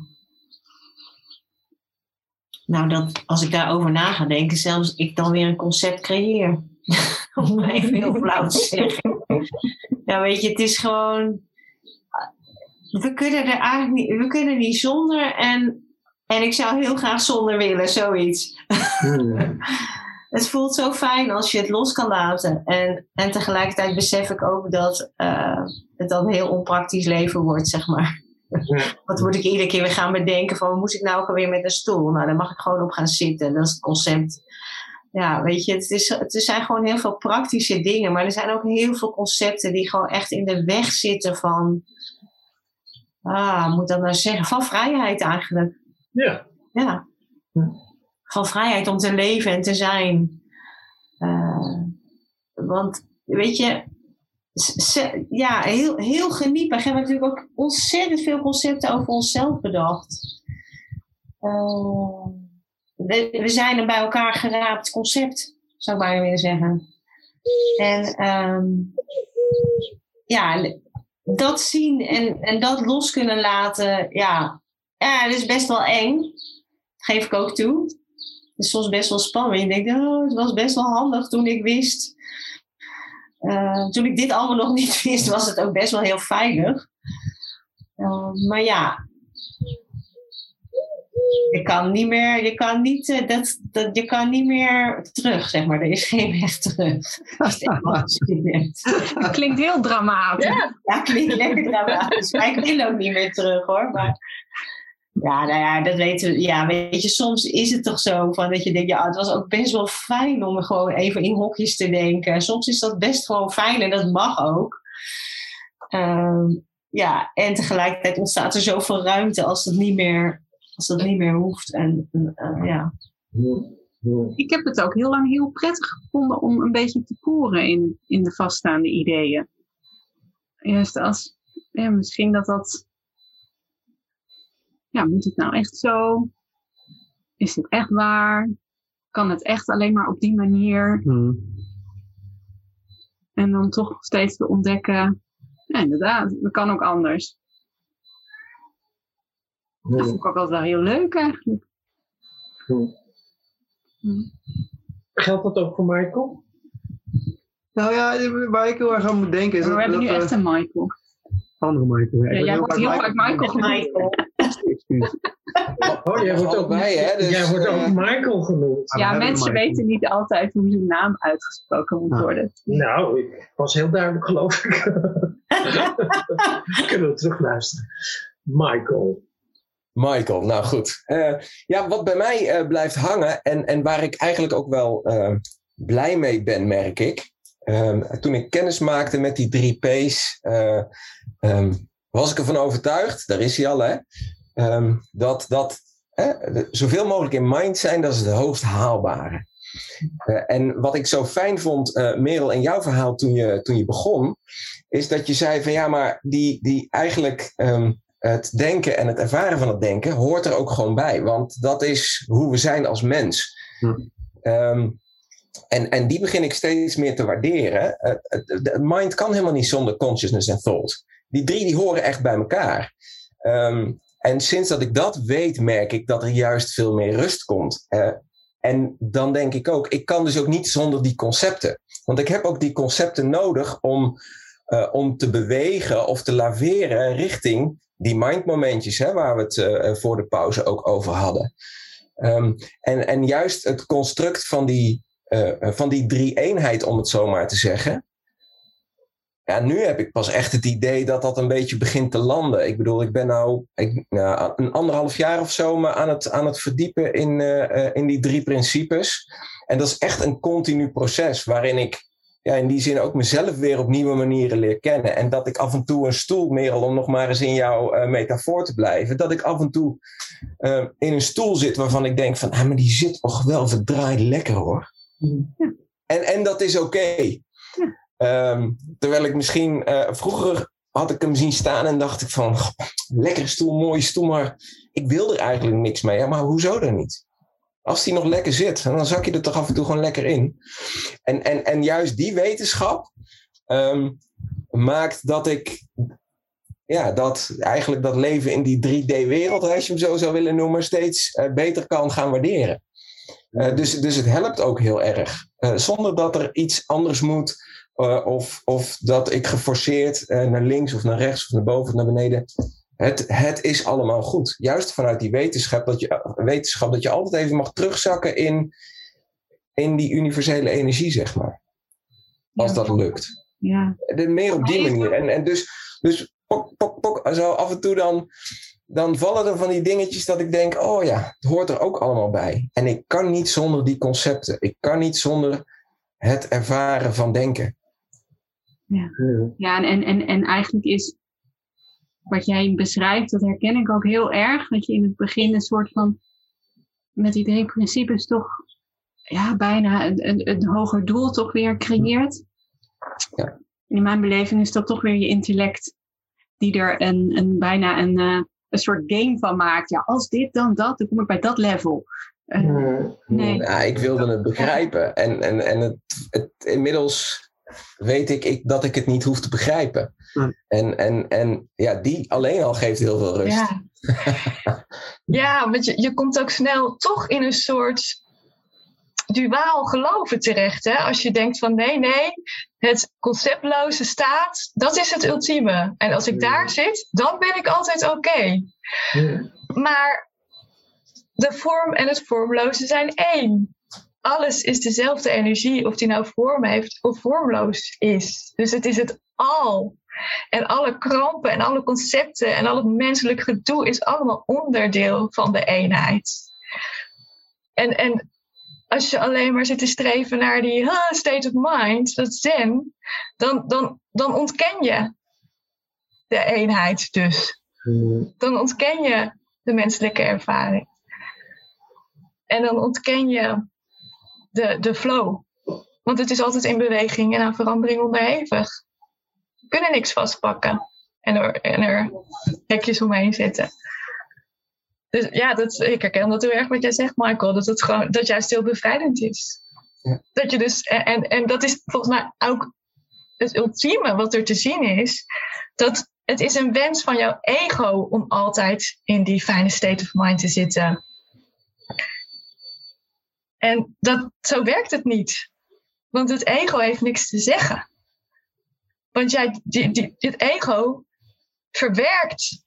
Nou, dat, als ik daarover na ga denken, zelfs ik dan weer een concept creëer. *laughs* Om even heel flauw te zeggen. Ja, weet je, het is gewoon. We kunnen er eigenlijk niet, we kunnen niet zonder. En en ik zou heel graag zonder willen, zoiets. Hmm. *laughs* het voelt zo fijn als je het los kan laten. En, en tegelijkertijd besef ik ook dat uh, het dan een heel onpraktisch leven wordt, zeg maar. Wat moet ik iedere keer weer gaan bedenken van, moest ik nou ook weer met een stoel? Nou, dan mag ik gewoon op gaan zitten. Dat is het concept. Ja, weet je, het, is, het zijn gewoon heel veel praktische dingen. Maar er zijn ook heel veel concepten die gewoon echt in de weg zitten van... Ah, moet dat nou zeggen? Van vrijheid eigenlijk. Ja. Ja. Van vrijheid om te leven en te zijn. Uh, want, weet je, ja, heel, heel geniepig. We hebben natuurlijk ook ontzettend veel concepten over onszelf bedacht. Uh, we, we, zijn een bij elkaar geraapt concept, zou ik bijna willen zeggen. En um, ja, dat zien en, en dat los kunnen laten, ja, ja, het is best wel eng. Dat geef ik ook toe. Het is soms best wel spannend. Je denkt, oh, het was best wel handig toen ik wist. Uh, toen ik dit allemaal nog *laughs* niet wist, was het ook best wel heel veilig. Uh, maar ja, je kan niet meer, je kan niet, uh, dat, dat, je kan niet meer terug, zeg maar. Er is geen weg terug. *laughs* Het klinkt heel dramatisch. Ja, ja klinkt lekker dramatisch. Maar ik wil ook niet meer terug hoor. Maar ja, nou ja, dat weten we. Ja, weet je, soms is het toch zo van dat je denkt, ja, het was ook best wel fijn om gewoon even in hokjes te denken. Soms is dat best gewoon fijn en dat mag ook. Um, ja, en tegelijkertijd ontstaat er zoveel ruimte als dat niet meer, als dat niet meer hoeft. En uh, ja. Ik heb het ook heel lang heel prettig gevonden om een beetje te poren in, in de vaststaande ideeën. Juist als, ja, misschien dat dat ja, moet het nou echt zo? Is dit echt waar? Kan het echt alleen maar op die manier? Hmm. En dan toch steeds te ontdekken, ja, inderdaad, dat kan ook anders. Dat vond ik ook altijd wel heel leuk eigenlijk. Hmm. Geldt dat ook voor Michael? Nou ja, waar ik heel erg aan moet denken is... Maar we dat, hebben nu echt een Michael. Andere Michael. Ja, jij wordt heel vaak Michael. Michael. *laughs* Oh, jij wordt ook, bij, hè? Dus, jij wordt ook uh, Michael genoemd. Ja, mensen weten niet altijd hoe zijn naam uitgesproken moet worden. Nou, ik was heel duidelijk, geloof ik. *laughs* Kunnen we terugluisteren. Michael. Michael, nou goed. Uh, ja, wat bij mij uh, blijft hangen en, en waar ik eigenlijk ook wel blij mee ben, merk ik. Um, toen ik kennis maakte met die drie P's, um, was ik ervan overtuigd, daar is hij al, hè, um, dat, dat hè, zoveel mogelijk in mind zijn, dat is het hoogst haalbare. Uh, en wat ik zo fijn vond, uh, Merel, in jouw verhaal toen je, toen je begon, is dat je zei van ja, maar die, die eigenlijk um, het denken en het ervaren van het denken hoort er ook gewoon bij. Want dat is hoe we zijn als mens. Hm. Um, en, en die begin ik steeds meer te waarderen. Uh, mind kan helemaal niet zonder consciousness en thought. Die drie die horen echt bij elkaar. Um, en sinds dat ik dat weet, merk ik dat er juist veel meer rust komt. Uh, en dan denk ik ook, ik kan dus ook niet zonder die concepten. Want ik heb ook die concepten nodig om, uh, om te bewegen of te laveren richting die mindmomentjes, hè, waar we het uh, voor de pauze ook over hadden. Um, en, en juist het construct van die eh, van die drie-eenheid, om het zo maar te zeggen. Ja, nu heb ik pas echt het idee dat dat een beetje begint te landen. Ik bedoel, ik ben nou, ik, nou een anderhalf jaar of zo me aan het, aan het verdiepen in, uh, in die drie principes. En dat is echt een continu proces waarin ik ja, in die zin ook mezelf weer op nieuwe manieren leer kennen. En dat ik af en toe een stoel, Merel, om nog maar eens in jouw uh, metafoor te blijven, dat ik af en toe uh, in een stoel zit waarvan ik denk van, ah, maar die zit toch wel verdraaid lekker hoor. Ja. En, en dat is oké. Okay. Ja. Um, terwijl ik misschien uh, vroeger had ik hem zien staan en dacht ik van, lekkere stoel, mooie stoel, maar ik wil er eigenlijk niks mee. Ja, maar hoezo dan niet? Als die nog lekker zit, dan zak je er toch af en toe gewoon lekker in. En, en, en juist die wetenschap um, maakt dat ik ja, dat eigenlijk dat leven in die 3D-wereld, als je hem zo zou willen noemen, steeds uh, beter kan gaan waarderen. Uh, dus, dus het helpt ook heel erg. Zonder dat er iets anders moet, of, of dat ik geforceerd naar links of naar rechts of naar boven of naar beneden het, het is allemaal goed. Juist vanuit die wetenschap dat, je, wetenschap dat je altijd even mag terugzakken in, in die universele energie, zeg maar. Als ja. dat lukt. Ja. De, meer op die manier. En, en dus, dus pok, pok, pok, zo af en toe dan, dan vallen er van die dingetjes dat ik denk, oh ja, het hoort er ook allemaal bij. En ik kan niet zonder die concepten. Ik kan niet zonder het ervaren van denken. Ja, ja en, en, en eigenlijk is wat jij beschrijft, dat herken ik ook heel erg. Dat je in het begin een soort van, met die drie principes toch ja, bijna een, een, een hoger doel toch weer creëert. Ja. In mijn beleving is dat toch weer je intellect die er een, een bijna een, uh, een soort game van maakt. Ja, als dit dan dat, dan kom ik bij dat level. Uh, nee. Ja, ik wilde het begrijpen. En, en, en het, het, inmiddels weet ik, ik dat ik het niet hoef te begrijpen. Hm. En, en, en ja, die alleen al geeft heel veel rust. Ja, *laughs* ja want je, je komt ook snel toch in een soort duaal geloven terecht. Hè? Als je denkt van nee, nee, het conceptloze staat, dat is het ultieme. En als ik daar zit, dan ben ik altijd oké. Okay. Maar de vorm en het vormloze zijn één alles is dezelfde energie, of die nou vorm heeft of vormloos is. Dus het is het al. En alle krampen en alle concepten en al het menselijk gedoe is allemaal onderdeel van de eenheid. En, en als je alleen maar zit te streven naar die state of mind, dat zen, dan, dan, dan ontken je de eenheid dus. Dan ontken je de menselijke ervaring. En dan ontken je de, de flow. Want het is altijd in beweging en aan verandering onderhevig. We kunnen niks vastpakken en er, en er hekjes omheen zetten. Dus ja, dat, ik herken dat heel erg wat jij zegt, Michael. Dat het gewoon dat juist heel bevrijdend is. Ja. Dat je dus, en, en dat is volgens mij ook het ultieme wat er te zien is. Dat het is een wens van jouw ego om altijd in die fijne state of mind te zitten. En dat, zo werkt het niet. Want het ego heeft niks te zeggen. Want jij, die, die, dit ego verwerkt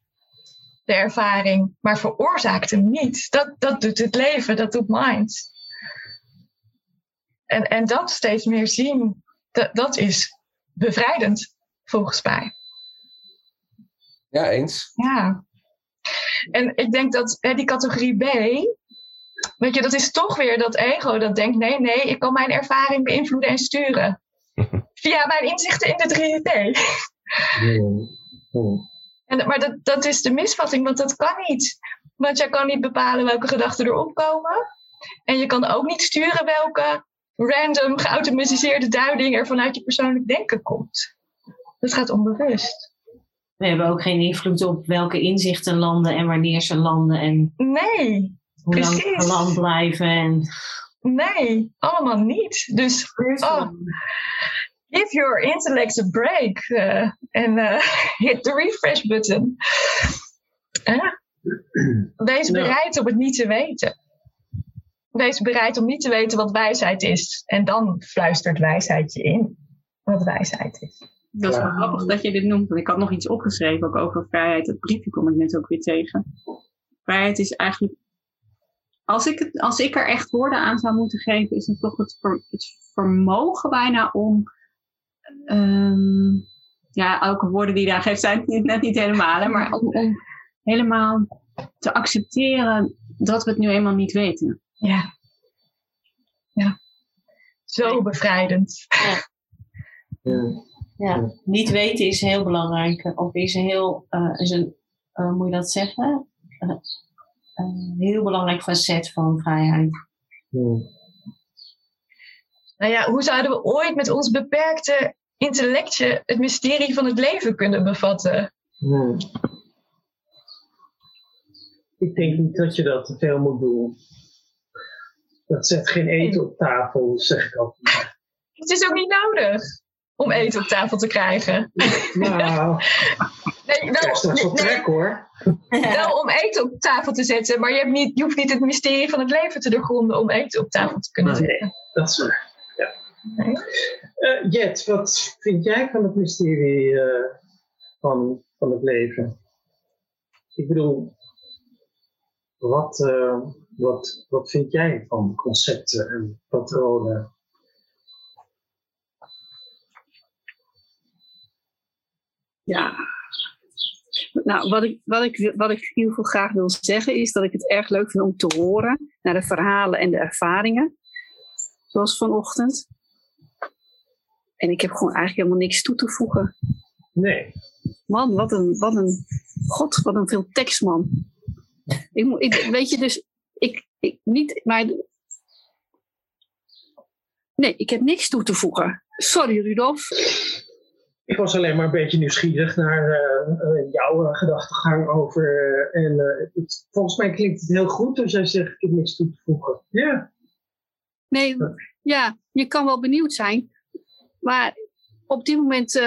de ervaring, maar veroorzaakt hem niet. Dat, dat doet het leven, dat doet mind. En, en dat steeds meer zien, dat, dat is bevrijdend, volgens mij. Ja, eens. Ja. En ik denk dat hè, die categorie B, Weet je, dat is toch weer dat ego dat denkt: nee, nee, ik kan mijn ervaring beïnvloeden en sturen. *laughs* Via mijn inzichten in de 3D. en, maar dat, dat is de misvatting, want dat kan niet. Want jij kan niet bepalen welke gedachten erop komen. En je kan ook niet sturen welke random geautomatiseerde duiding er vanuit je persoonlijk denken komt. Dat gaat onbewust. We hebben ook geen invloed op welke inzichten landen en wanneer ze landen. En... Nee, hoe Precies. lang blijven. En... Nee, allemaal niet. Dus oh, give your intellect a break uh, en uh, *laughs* hit the refresh button. Wees bereid om het niet te weten. Wees bereid om niet te weten wat wijsheid is. En dan fluistert wijsheid je in wat wijsheid is. Dat is wel grappig dat je dit noemt. Want ik had nog iets opgeschreven ook over vrijheid. Dat briefje kom ik net ook weer tegen. Vrijheid is eigenlijk als ik, het, als ik er echt woorden aan zou moeten geven, is het toch het, ver- het vermogen bijna om. ehm, ja, elke woorden die je daar geeft zijn het niet- net niet helemaal, hè, maar om, om helemaal te accepteren dat we het nu eenmaal niet weten. Ja. Ja. Zo bevrijdend. Ja, niet weten is heel belangrijk. Of is een heel, eh, is een, eh, hoe moet je dat zeggen? Eh, een heel belangrijk facet van vrijheid. Nou ja, hoe zouden we ooit met ons beperkte intellectje het mysterie van het leven kunnen bevatten? Hmm. Ik denk niet dat je dat te veel moet doen. Dat zet geen eten op tafel, zeg ik altijd. *laughs* Het is ook niet nodig om eten op tafel te krijgen. Nou, *laughs* Nee, wel, nee, trek hoor. wel om eten op tafel te zetten, maar je, hebt niet, je hoeft niet het mysterie van het leven te doorgronden om eten op tafel te kunnen Nee. zetten. Dat is waar. Ja. Nee. Eh, Jet, wat vind jij van het mysterie eh, van, van het leven? Ik bedoel, wat, eh, wat, wat vind jij van concepten en patronen? Ja. Nou, wat ik, wat, ik, wat ik heel veel graag wil zeggen is dat ik het erg leuk vind om te horen naar de verhalen en de ervaringen. Zoals vanochtend. En ik heb gewoon eigenlijk helemaal niks toe te voegen. Nee. Man, wat een, wat een, god, wat een veel tekst, man. Ik, ik, weet je, dus, ik, ik niet, maar, nee, ik heb niks toe te voegen. Sorry, Rudolf. Ik was alleen maar een beetje nieuwsgierig naar eh, eh, jouw eh, gedachtegang over. en het- volgens mij klinkt het heel goed als jij zegt: Ik heb niks toe te voegen. Ja. Nee, ja, je kan wel benieuwd zijn. Maar op dit moment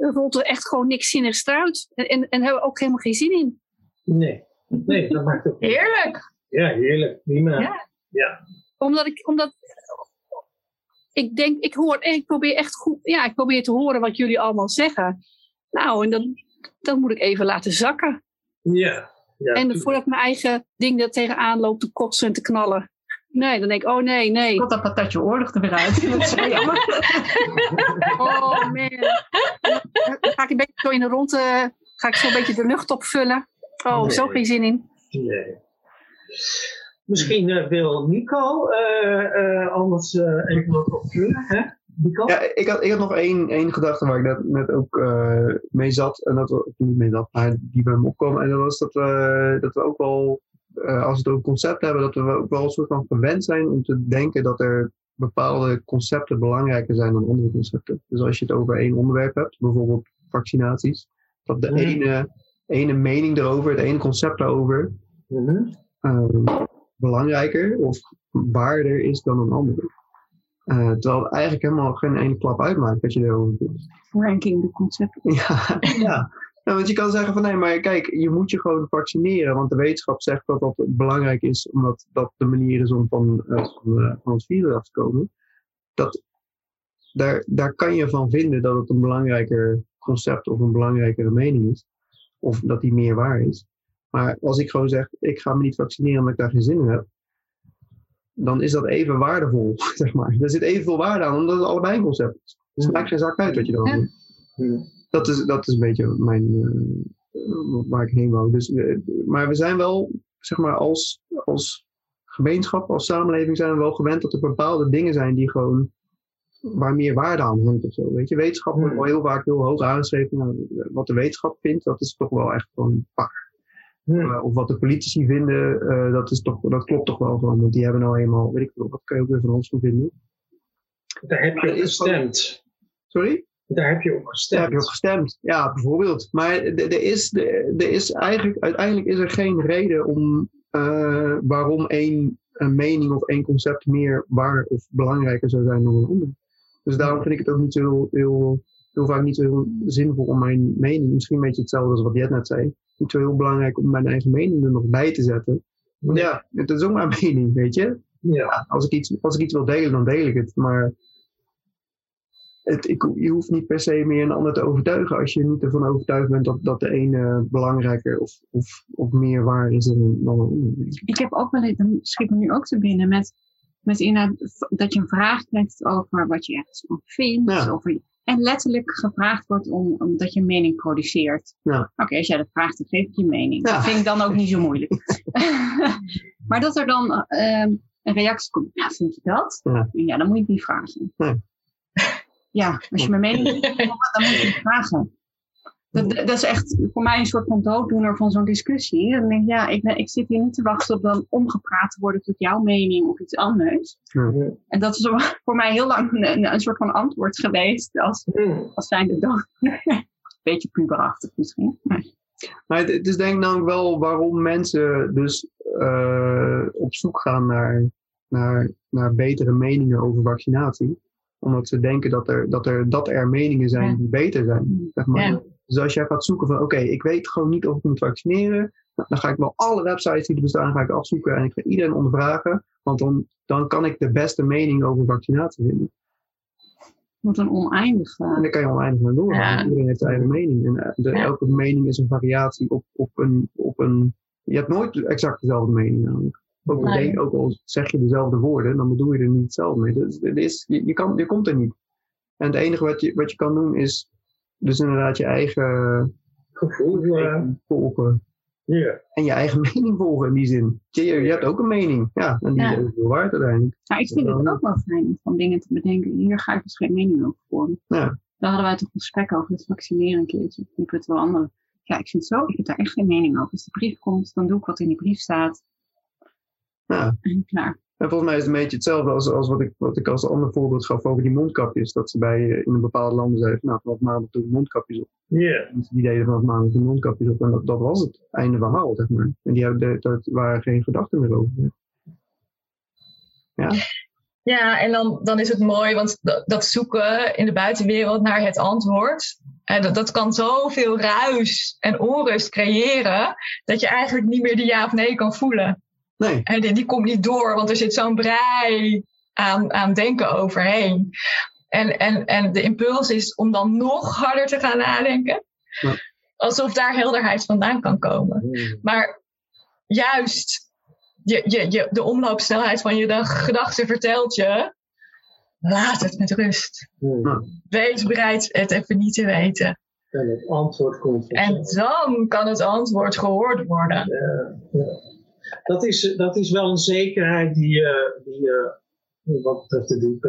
rolt er echt gewoon niks zinnigs eruit. En, en, en hebben we ook helemaal geen zin in. Nee. Nee, dat maakt ook niet. Heerlijk! Ja, heerlijk. Prima. Ja. ja. Omdat ik, omdat ik denk, ik hoor, ik probeer echt goed, ja, ik probeer te horen wat jullie allemaal zeggen. Nou, en dan, dan moet ik even laten zakken. Ja. ja. en voordat ik mijn eigen ding er tegenaan loop te kotsen en te knallen. Nee, dan denk ik, oh nee, nee. Komt dat patatje oorlog er weer uit. *laughs* Dat is zo jammer. Oh man. Dan ga ik een beetje zo in de ronde, ga ik zo een beetje de lucht opvullen. Oh, Nee. zo geen zin in. Nee. Misschien eh, wil Nico eh, eh, anders even wat opvullen. Hè? Nico? Ja, ik had, ik had nog één, één gedachte waar ik net, net ook mee zat. En dat we, niet mee zat, maar die bij me opkwam. En dat was dat we, dat we ook wel, als we het over concepten hebben, dat we ook wel een soort van gewend zijn om te denken dat er bepaalde concepten belangrijker zijn dan andere concepten. Dus als je het over één onderwerp hebt, bijvoorbeeld vaccinaties, dat de Mhm. ene, ene mening erover, het ene concept daarover, Mhm. eh, belangrijker of waarder is dan een andere. Eh, terwijl het eigenlijk helemaal geen ene klap uitmaakt wat je erover vindt. Ranking de concepten. *laughs* Ja, ja. Nou, want je kan zeggen van nee, maar kijk, je moet je gewoon vaccineren. Want de wetenschap zegt dat dat belangrijk is, omdat dat de manier is om van, eh, van, eh, van het virus af te komen. Dat, daar, daar kan je van vinden dat het een belangrijker concept of een belangrijkere mening is. Of dat die meer waar is. Maar als ik gewoon zeg, ik ga me niet vaccineren omdat ik daar geen zin in heb. Dan is dat even waardevol, *laughs* zeg maar. Er zit evenveel waarde aan, omdat het allebei een concept is. Dus het maakt geen zak uit wat je Ja. doet dat is, dat is een beetje mijn, eh, waar ik heen wou. Dus, eh, maar we zijn wel, zeg maar, als, als gemeenschap, als samenleving zijn we wel gewend dat er bepaalde dingen zijn die gewoon, waar meer waarde aan hangt of zo. Weet je, wetenschap wordt wel heel vaak heel hoog aangeschreven. Wat de wetenschap vindt, dat is toch wel echt gewoon waar. Mhm. Eh, of wat de politici vinden, eh, dat, is toch, dat klopt toch wel gewoon. Want die hebben nou eenmaal, weet ik wel, wat kan je ook weer van ons van vinden. Daar heb je op gestemd. Sorry? Daar heb je op Daar gestemd. heb je op gestemd. Ja, bijvoorbeeld. Maar er is, er er is eigenlijk, uiteindelijk is er geen reden om eh, waarom één een mening of één concept meer waar of belangrijker zou zijn dan een ander. Dus daarom vind ik het ook niet zo heel, heel, heel vaak niet zo heel zinvol om mijn mening, misschien een beetje hetzelfde als wat Jet net zei, niet zo heel belangrijk om mijn eigen mening er nog bij te zetten. Want ja, het is ook mijn mening, weet je. Ja. Ja, als, ik iets, als ik iets wil delen, dan deel ik het. Maar het, ik, je hoeft niet per se meer een ander te overtuigen als je niet ervan overtuigd bent dat, dat de ene belangrijker of, of, of meer waar is dan, dan de ander. Ik heb ook wel eens, dan schiet me nu ook te binnen met, met inderdaad dat je een vraag krijgt over wat je ergens van vindt. Ja. Over, en letterlijk gevraagd wordt om, om dat je een mening produceert. Ja. Oké, als jij dat vraagt, dan geef ik je mening. Ja. Dat vind ik dan ook niet zo moeilijk. *laughs* maar dat er dan ehm, een reactie komt, ja, vind je dat? Ja. dan moet je niet vragen. Ja, als je mijn mening wil *laughs* dan moet je vragen. Dat, dat is echt voor mij een soort van dooddoener van zo'n discussie. Dan denk ik, ja, ik, ben, ik zit hier niet te wachten op dan omgepraat te worden tot jouw mening of iets anders. En dat is voor mij heel lang een, een, een soort van antwoord geweest als, als zijnde dooddoener. *laughs* Beetje puberachtig misschien. Maar, Maar het, het is denk ik namelijk wel waarom mensen dus eh, op zoek gaan naar, naar, naar betere meningen over vaccinatie. Omdat ze denken dat er, dat er, dat er meningen zijn Ja. die beter zijn. Zeg maar. Ja. Dus als jij gaat zoeken van oké, ik weet gewoon niet of ik moet vaccineren. nou, Dan ga ik wel alle websites die er bestaan ga ik afzoeken en ik ga iedereen ondervragen. Want dan, dan kan ik de beste mening over vaccinatie vinden. moet een oneindige. En daar kan je oneindig. Ja. want Iedereen heeft zijn eigen mening. En eh, de, Ja. elke mening is een variatie op, op, een, op een. Je hebt nooit exact dezelfde mening namelijk. Ook, al Nee. denk- ook al zeg je dezelfde woorden, dan bedoel je er niet hetzelfde mee. Dus, het is, je, je, kan, je komt er niet. En het enige wat je, wat je kan doen is dus inderdaad je eigen Gevoel. volgen. En je eigen *laughs* mening volgen in die zin. Je, je hebt ook een mening. Ja, en die Ja. is ook veel waard uiteindelijk. Nou, ik vind het ook wel fijn om van dingen te bedenken. Hier ga ik dus geen mening over vormen. Ja. Daar hadden wij toch een gesprek over het vaccineren een keertje. Ik het wel anderen. Ja, ik vind het zo. Ik heb daar echt geen mening over. Als de brief komt, dan doe ik wat in die brief staat. Ja. En klaar. En volgens mij is het een beetje hetzelfde als, als wat, ik, wat ik als ander voorbeeld gaf over die mondkapjes. Dat ze bij, eh, in een bepaalde landen zeiden, nou vanaf maandag doe ik mondkapjes op. Ja. Die deden vanaf maandag de mondkapjes op. En dat, dat was het einde verhaal, zeg maar. En die hebben daar waren geen gedachten meer over. Ja, Ja, en dan, dan is het mooi, want dat, dat zoeken in de buitenwereld naar het antwoord. En dat, dat kan zoveel ruis en onrust creëren, dat je eigenlijk niet meer de ja of nee kan voelen. Nee. En die, die komt niet door, want er zit zo'n brei aan, aan denken overheen. En, en, en de impuls is om dan nog harder te gaan nadenken. Ja. Alsof daar helderheid vandaan kan komen. Maar juist je, je, je, de omloopsnelheid van je gedachten vertelt je. Laat het met rust. Ja. Wees bereid het even niet te weten. En het antwoord komt En dan kan het antwoord gehoord worden. Ja, ja. Dat, is, dat is wel een zekerheid die je, die je wat betreft de DP,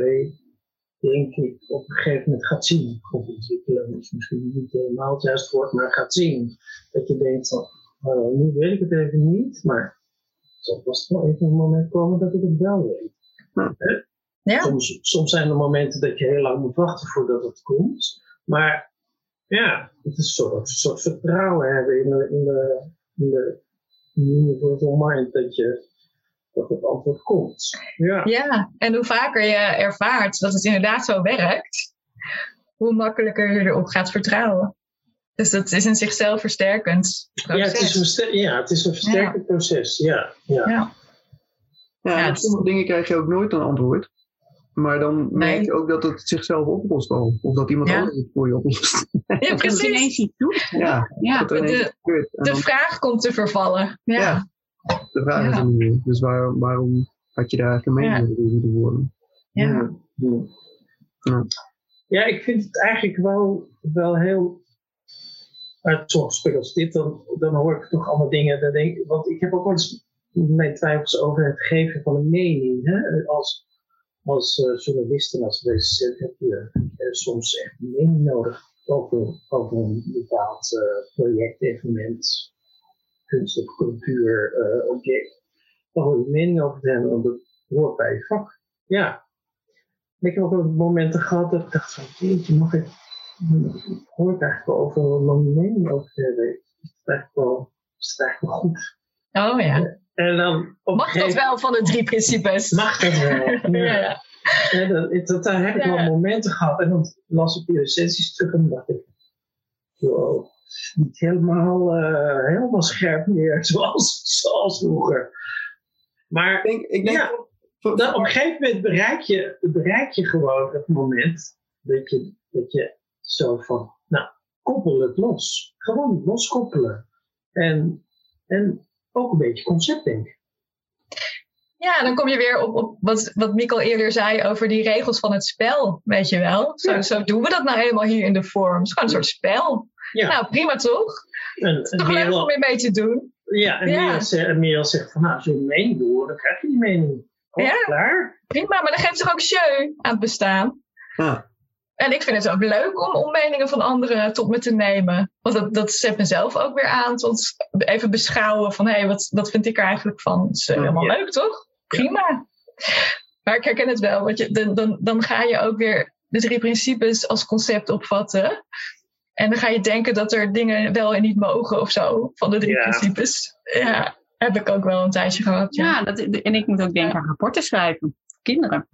denk ik, op een gegeven moment gaat zien. Of ontwikkelen is misschien niet helemaal het juiste woord, maar gaat zien. Dat je denkt van, oh, nu weet ik het even niet, maar zal vast wel even een moment komen dat ik het wel weet. Ja. Soms, soms zijn er momenten dat je heel lang moet wachten voordat het komt. Maar ja, het is een soort, vertrouwen hebben in de, in de, in de universal mind dat, je, dat het antwoord komt. Ja. Ja, en hoe vaker je ervaart dat het inderdaad zo werkt, hoe makkelijker je erop gaat vertrouwen. Dus dat is een zichzelf versterkend Ja, het is proces. een, verster- ja, het is een versterkend proces. Ja, ja. Ja. Ja, sommige dingen krijg je ook nooit een antwoord. Maar dan merk je ook dat het zichzelf oplost al. Of dat iemand Ja. anders het voor je oplost. *laughs* Ja, Dat precies. ineens iets doet. Ja, Ja. dat ineens de- De dan- vraag komt te vervallen. Ja. Ja. De vraag is er niet meer. Dus waar, waarom had je daar eigenlijk een mening over moeten worden? Ja. Ja. Ja, ik vind het eigenlijk wel, wel heel. Gesprek als dit, dan, dan hoor ik toch allemaal dingen. Dan denk, ik- want ik heb ook wel eens mijn twijfels over het geven van een mening. Hè? Als, als eh, journalist en als recensent heb je eh, soms echt een mening nodig over, over een bepaald eh, project, evenement, kunst of cultuur, eh, object. Daar hoor je mening over te hebben, want dat hoort bij je vak. Ja, ik heb ook momenten gehad dat ik dacht van, jeetje, mag ik, hoor ik eigenlijk wel over mijn mening over te hebben? Is het eigenlijk wel, is het eigenlijk wel goed? Oh ja. En dan op Mag dat wel van de drie principes? Mag dat wel? *laughs* Ja, Ja. ja. En dat, dat, daar heb ik Ja. wel momenten gehad en dan las ik die recensies terug en dacht ik, wow, niet helemaal, eh, helemaal scherp meer *laughs* zoals, zoals vroeger. Maar Ik denk, ik denk Ja. voor- dan op een gegeven moment bereik je, bereik je gewoon het moment dat je, dat je zo van, nou, koppel het los. Gewoon loskoppelen. En, en ook een beetje conceptdenken. Ja, dan kom je weer op, op wat, wat Mikkel eerder zei over die regels van het spel, weet je wel. Zo, Ja. zo doen we dat nou helemaal hier in de vorm. Het is gewoon een soort spel. Ja. Nou, prima toch? En, Het is toch leuk om weer mee te doen? ja, en Ja. Merel Merel zegt van, nou, als je een mening doet, dan krijg je die mening. Ja. klaar. Prima, maar dan geeft toch ook jeu aan het bestaan. Ja. En ik vind het ook leuk om, om meningen van anderen tot me te nemen. Want dat, dat zet mezelf ook weer aan tot even beschouwen van... hé, hey, wat, wat vind ik er eigenlijk van? Dat is eh, Ja. helemaal leuk, toch? Prima. Maar ik herken het wel, want je, dan, dan, dan ga je ook weer de drie principes als concept opvatten. En dan ga je denken dat er dingen wel en niet mogen of zo van de drie Ja. principes. Ja, heb ik ook wel een tijdje gehad. Ja. Ja, dat, en ik moet ook denken aan rapporten schrijven. Kinderen.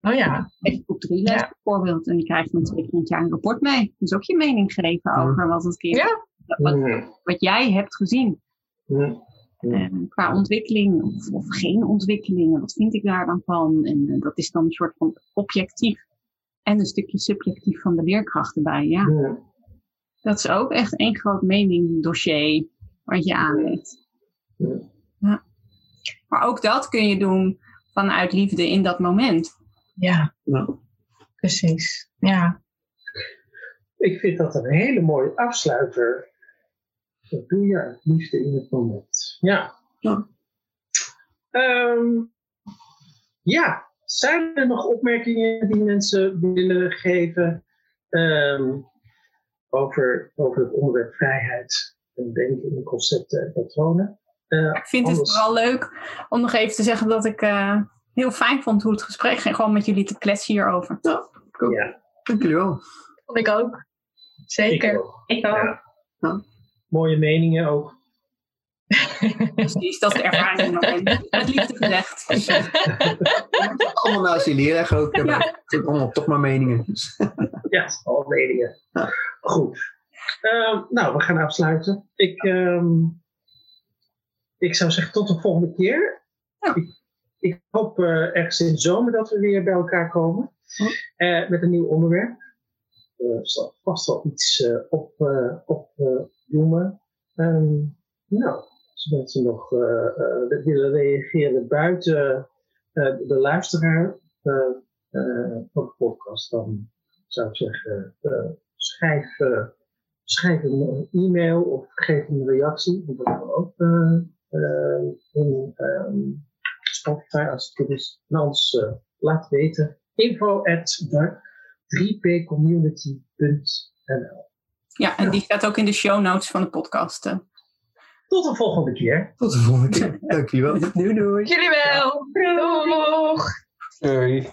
Oh ja. Even op drie les Ja. bijvoorbeeld. En die krijgen dan twee keer in het jaar een rapport mee. Dus ook je mening geven over wat het kind, Ja. wat, wat jij hebt gezien. mm. Eh, qua ontwikkeling of, of geen ontwikkeling. En wat vind ik daar dan van? En eh, dat is dan een soort van objectief. En een stukje subjectief van de leerkracht erbij. Ja, Mm. dat is ook echt één groot meningdossier wat je aanlegt. Ja. Maar ook dat kun je doen vanuit liefde in dat moment. Ja, Ja. precies. Ja. Ik vind dat een hele mooie afsluiter. Dat doe je uit liefde in het moment. Ja. Ja. Ehm, ja. Zijn er nog opmerkingen die mensen willen geven ehm, over, over het onderwerp vrijheid en denken in concepten en patronen? Eh, Ik vind het vooral leuk om nog even te zeggen dat ik eh, heel fijn vond hoe het gesprek ging. Gewoon met jullie te kletsen hierover. Ja, Dank jullie wel. Vond ik ook. Zeker. ik ook. Ik ook. Ja. Ja. Mooie meningen ook. Precies, dat is de ervaring. Met liefde gezegd. *laughs* Allemaal naast die leraar ook. hebben. Ja. Het zijn allemaal toch maar meningen. Dus, *laughs* Ja, al meningen. Goed. Ehm, nou, we gaan afsluiten. Ik, ehm, ik zou zeggen tot de volgende keer. Ja. Ik, ik hoop eh, ergens in de zomer dat we weer bij elkaar komen. Eh, met een nieuw onderwerp. Er zal vast wel iets eh, op, op eh, noemen. Ehm, nou, als mensen nog willen reageren buiten de luisteraar van de podcast, dan zou ik zeggen, schrijf, schrijf een e-mail of geef een reactie. Dat kan ook in ehm, Spotify als het goed is. Anders eh, laat weten. Info at 3pcommunity.nl Ja, en die staat ook in de show notes van de podcast. eh. Tot de volgende keer. tot de volgende keer. *laughs* Dank jullie wel. Doei doei. Jullie wel. Doeg. Doei.